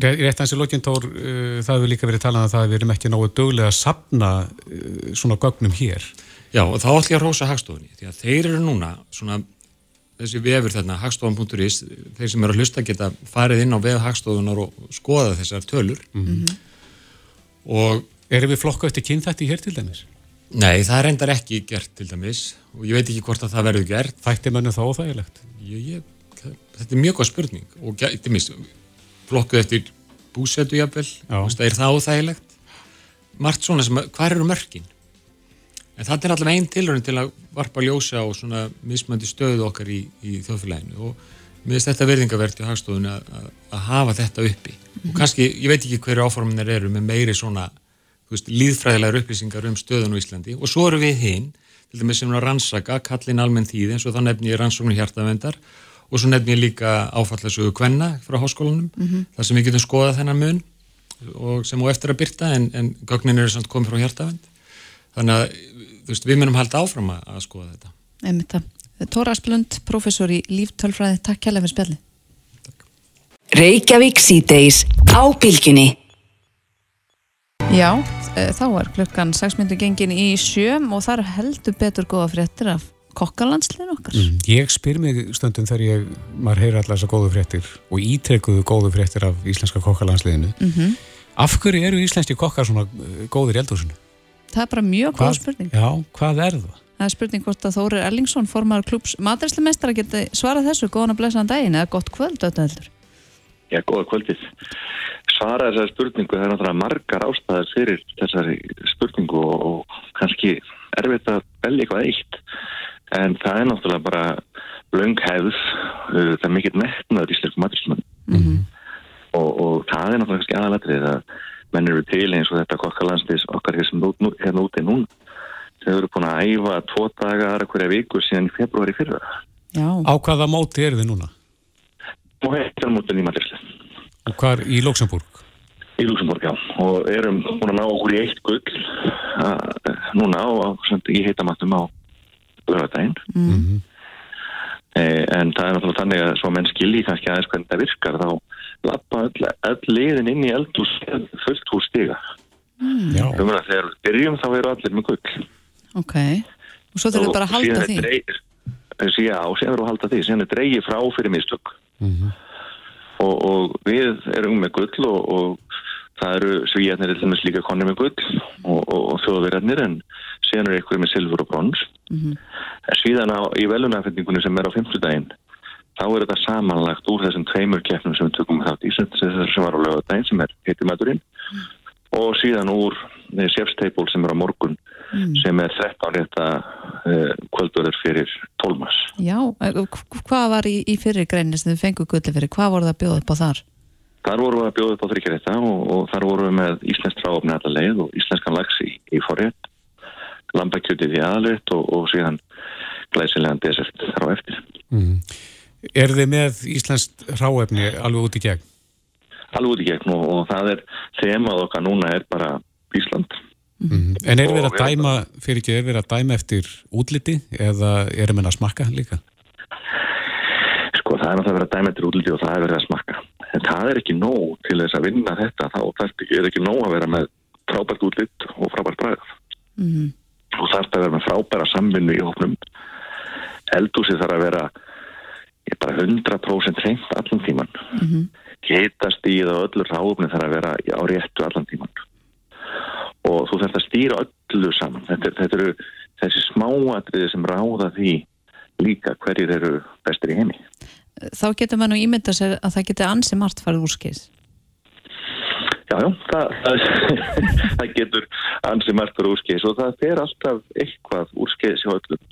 Ré- Rétt hans í lokintór, uh, það hefur líka verið talað um það að við erum ekki nógu döglega að sapna uh, svona gögnum hér. Já, og þá ætlum ég að rósa hagstofunni, því að þeir eru núna svona, þessi vefur þarna, hagstofan.is, þeir sem eru að hlusta geta farið inn á vef hagstofunar og skoða þessar tölur og Erum við flokka eftir kynþætti hér til dæmis? nei, það er reyndar ekki gert til dæmis og ég veit ekki hvort að það verður gert. Þætti mönnum þá óþægilegt? Ég, ég, það- þetta er mjög góð spurning og ge- til dæmis, flokkuð eftir búsetu jafnvel, veist, er það óþægilegt? Margt svona sem, að- hvar eru mörkin? En það er allavega einn tilrönd til að varpa ljósa á svona mismandi stöðu okkar í, í þjóðfélaginu. Og finnst þetta verðingavert í hagstofunni að, að, að hafa þetta uppi. Og kannski, ég veit ekki hverju áforminir eru með meiri svona, þú veist, líðfræðilegar upplýsingar um stöðun á Íslandi. Og svo eru við hinn, til dæmis sem er að rannsaka kallin almenn tíð eins og það nefni ég rannsóknir hjartavendar og svo nefni ég líka áfallasögu kvenna frá háskólanum, Mhm. þar sem við getum skoðað þennan mun og sem á eftir að byrta en, en gögnin eru samt komið frá hjartavend þannig að veist, við munum halda áfram að, að skoða þetta Einmitt það. Tóra Asplund, professor í líftölfræði, takk kærlega fyrir spjalli. Reykjavík síðdeis á bylginni. Já, e, þá er klukkan 6 minnur gengin í sjöm og það er heldur betur góða fréttir af kokkalandsliðin okkar. Mm. Ég spyr mig stundum þegar ég, maður heyrir allar þessar góðu fréttir og ítrekuðu góðu fréttir af íslenska kokkalandsliðinu. Mm Af hverju eru íslenski kokkar svona uh, góðir í eldhúsinu? Það er bara mjög góð spurning. Já, hvað er það? Það er spurning hvort að Þórir Erlingsson, formar klúps matræslimestara, geti svarað þessu góðan að blessaðan daginn eða gott kvöld auðvitað. Já, góða kvöldið. Svara þessari spurningu, það er náttúrulega margar ástæðar fyrir þessari spurningu og, og kannski erfitt að velja eitthvað eitt. En það er náttúrulega bara löng hefð, uh, það er mikill metnaður í slurkum maturismann. Og, og það er náttúrulega kannski aðalatrið að menn eru til eins og þetta kokkalandslis okkar nú, nú, hérna úti núna. Þau eru búin að æfa tvo dagar aðra hverja viku síðan í februari fyrra. Já. Á hvaða móti eru þið núna? Og þetta er mútið í maturisli. Og hvar í Luxemburg? Í Luxemburg, já. Og erum búin að ná okkur í eitt gull uh, núna á, á, sem, í heitamattum á lögadaginn. Mm. Eh, en það er náttúrulega þannig að svo menn skilji kannski aðeins hvernig það virkar þá lappa öll, öll liðin inn í eldhús fullt hús stiga. Já. Um að þegar við byrjum þá eru allir með gull. Ok. Og svo þurfum við bara að halda því. dreig- eh, sí, Já, síðan eru að halda því. Síðan er dreigið frá fyrir mistök. og, og við erum með gull og, og það eru svíjarnir til dæmis líka konni með gull og, og, og þjóðverjarnir en síðan eru ykkur með silfur og brons Mhm. en síðan á, í velunafendingunni sem er á 50 daginn þá er þetta samanlagt úr þessum tveimur keppnum sem við tökum þátt í sem, var á lögadaginn sem er hittimæturinn og síðan úr Chef's Table sem er á morgun Mm. sem er 13 rétta uh, kvöldverður fyrir 12 mars Já, e, hv- hvað var í, í fyrir greinni sem þið fengu gulli fyrir? Hvað voru það upp á þar? Þar vorum við að bjóða upp á þryggjarétta og, og þar vorum við með íslensk ráfni allar leið og íslenskan lags í, í forrétt, lambakjötið í aðalrétt og, og síðan glæsilegan desert þar á eftir. Mm. Er þið með íslenskt ráefni alveg út í gegn? Alveg út í gegn og, og það er þemað okkar núna er bara Ísland. Mm. En er verið að dæma, fyrir ekki, er verið að dæma eftir útliti eða erum við að smakka líka? Sko það er náttúrulega verið að dæma eftir útliti og það er verið að smakka. En það er ekki nóg til þess að vinna þetta, þá er ekki nóg að vera með frábært útlit og frábært bræð. Mm. og þarf að vera með frábæra samvinnu í hóknum eldúsið þarf að vera ég bara 100% hreint allan tíman Mhm. hitastíð og öllu ráfni þarf að vera á réttu allan tíman og þú þarf að stýra öllu saman þetta, er- þetta eru þessi smáatriði sem ráða því líka hverjir eru bestir í heimi Þá getur maður nú ímynda sér að það getur ansi margt farið úrskis. Já, já, það, það, það getur ansi margur úrskeis og það fer alltaf eitthvað úrskeis hjá öllum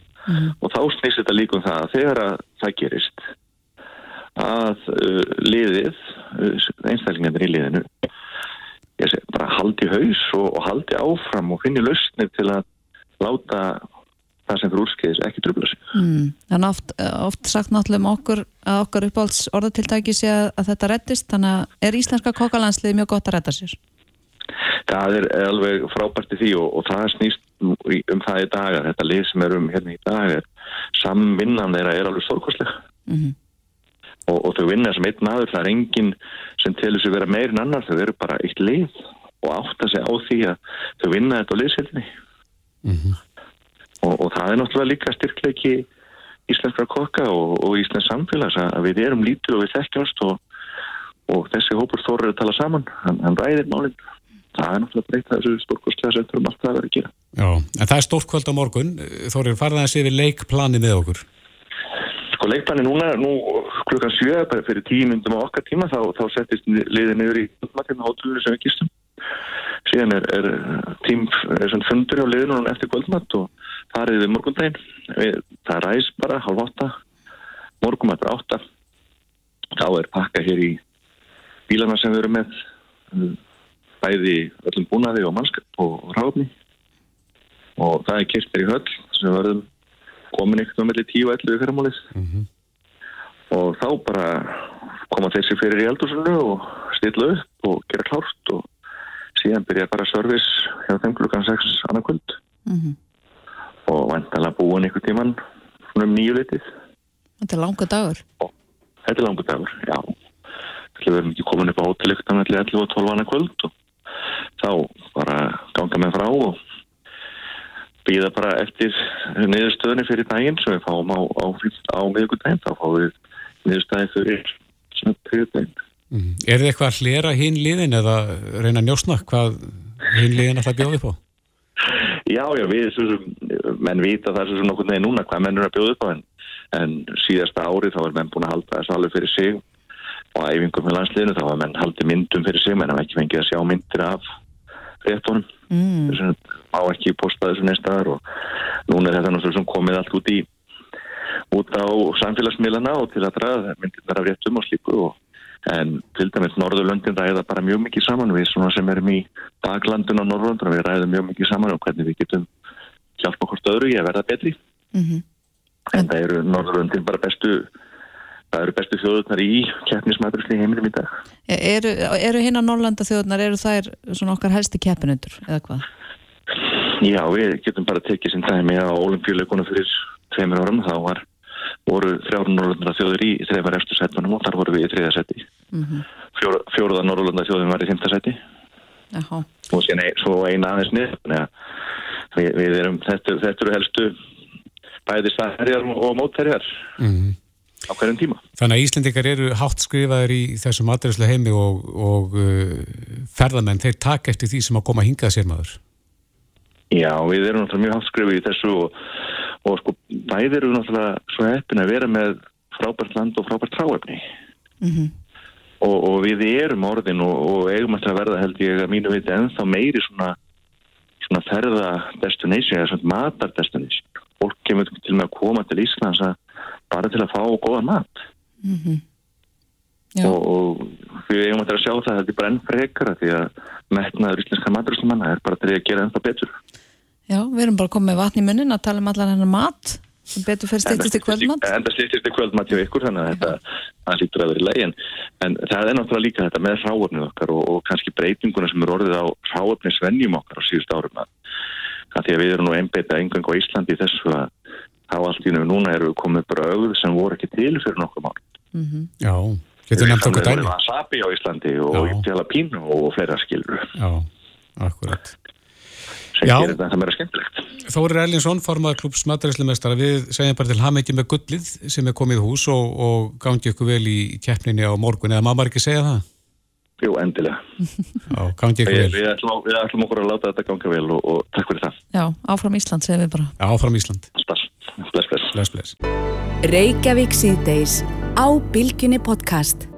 og þá snýst þetta líka um það að þegar að það gerist að uh, liðið, uh, einstaklingarnir í liðinu ég segi bara haldi haus og, og haldi áfram og finni lausnir til að láta það sem fyrir úrskeiðis ekki trubla sig. Mm. Þannig oft, oft sagt náttúrulega um okkur að okkar uppáhalds orðatiltæki sé að, að þetta reddist, þannig að er íslenska kokalandslið mjög gott að redda sér? Það er alveg frábært í því og, og það snýst um það í dag að þetta lið sem er um hérna í dag er samvinnan þeirra er alveg stórkostlega Mhm. og, og þau vinna sem einn maður, það er enginn sem telur sig vera meir en annar, þau eru bara eitt lið og átta sig á því að þau vinna þetta á liðsildinni og, og það er náttúrulega líka styrkleiki íslenskra kokka og, og íslensk samfélags að við erum lítið og við þekkjumst og, og þessi hópur þórar að tala saman, hann, hann ræðir málinn það er náttúrulega breyta þessu stórkostlega sem þurfum alltaf að vera að gera Já, en það er stórt kvöld á morgun. Þórir, farða þessi yfir leikplani með okkur. Sko leikbanni núna, nú klukkan sjö, bara fyrir tíu myndum á okkar tíma, þá, þá settist liðið niður í hótelinu sem við gistum. Síðan er, er tím, er fundur á liðinu eftir kvöldmatt og er við morgundaginn. Við, það ræs bara, halv átta, morgumatt er átta. Þá er pakka hér í bílana sem við erum með, um, bæði öllum búnaði og mannskap og, ráfni. Og það er kyrstir í höll sem verðum komin eitthvað mellir 10 og 11 fyrirmálið og þá bara koma þessi fyrir í eldursunni og stilla upp og gera klárt og síðan byrja bara service hjá þeim klukkan 6 annað kvöld Mhm. Og vantanlega búin einhver tíman svona um nýju litið Þetta er langa dagur. þetta er langur dagur, já við erum ekki komin upp á hótel eitthvað mellir 11 og 12 annað kvöld og þá bara ganga með frá og býða bara eftir niðurstöðunni fyrir daginn sem við fáum á, á, á miðugudaginn, þá fáum við niðurstöði fyrir svona triðdaginn. Mm. Er þið eitthvað að hlera hinn liðin eða reyna að njósna hvað hinn liðin bjóða upp á? Já, já, við, sem, menn vita það svo nokkur neginn núna hvað menn eru að bjóða upp á en, en síðasta árið þá er menn búin að halda þessu alveg fyrir sig og á æfingum með landsliðinu þá var menn haldið myndum fyrir sig, menn hafa ekki fengið að sjá myndir af réttunum. Mm. Þessu má ekki posta þessu neistadar og núna er þetta náttúrulega sem komið allt út í út á samfélagsmiðlana og til að draða myndirnar af réttum og slíku og en til dæmis Norðurlöndin ræða bara mjög mikið saman við sem erum í daglandin á Norðurlöndin við ræðum mjög mikið saman um hvernig við getum hjálpa hvort öðru í að verða betri Mhm. en það eru Norðurlöndin bara bestu það eru bestu þjóðurnar í keppnismætursli heiminum í dag E- Eru, eru hinn á Norrlanda þjóðnar, eru þær svona okkar helsti keppinundur eða hvað? Já, við getum bara tekið sem dæmi á olimpíuleikunum fyrir tveimur árum þá var, voru þrjár Norrlanda þjóður í þreifar eftir settunum og þar voru við í þriða seti Mm Fjóra, fjóruða Norrlanda þjóðum var í fymta seti Jaha. og síðan ein, svo eina aðeins niður þannig að við, við erum þetta, þetta eru helstu bæði stærjar og mótærjar Mm. á hverjum tíma Þannig að Íslendingar eru hátt skrifaðir í þessum aðeinslu heimi og, og uh, ferðamenn, þeir taka eftir því sem að koma hingað sér maður. Já, við erum náttúrulega mjög hafskrifið í þessu og, og sko bæði erum við náttúrulega svo heppin að vera með frábært land og frábært tráefni Mhm. og, og við erum orðin og, og eigum eftir að verða held ég að mínu viti ennþá meiri svona, svona ferða destination eða svona matar destination fólk kemur til með að koma til Íslands að bara til að fá góða mat Mhm. Já. og, og við eigum eftir að sjá það held ég bara enn frekara því að metnaður íslenska maturuslumanna er bara til að gera ennþá betur Já, við erum bara komið með vatn í munnin að tala um allan hennar mat sem betur fyrir stýttist í kvöldmat. En það stýttist í kvöldmatt hjá ykkur þannig að þetta það lítur að vera í legin en það er náttúrulega líka þetta með ráöfnið okkar og, og kannski breytinguna sem er orðið á ráöfnið svennjum okkar á síðust árum að, að því að við erum nú einbeita engang á Íslandi í þessu að þá allt í nú núna eru við komið bara auð sem voru ekki til fyrir nokkuð mál Mhm. Já, getur nefnt okkur Við dæmi. erum wasabi á Íslandi og og fleira skilur Já, akkurat. Sem Já. gerir þetta meira skemmtilegt. Þórir Erlingsson, formaður klubs mataræslumestara, við segjum bara til hamingi með gullið sem er komið í hús og, og gangi ykkur vel í keppninni á morgun, eða má maður ekki segja það? Jú, endilega. Já, gangi ykkur Við, vel. við, ætlum, við ætlum okkur að láta þetta ganga vel og, og takk fyrir það. Já, áfram Ísland segir við bara. Já, áfram Ísland. Bless, bless. Bless, bless. Reykjavík síðdeis á Bilginni podcast.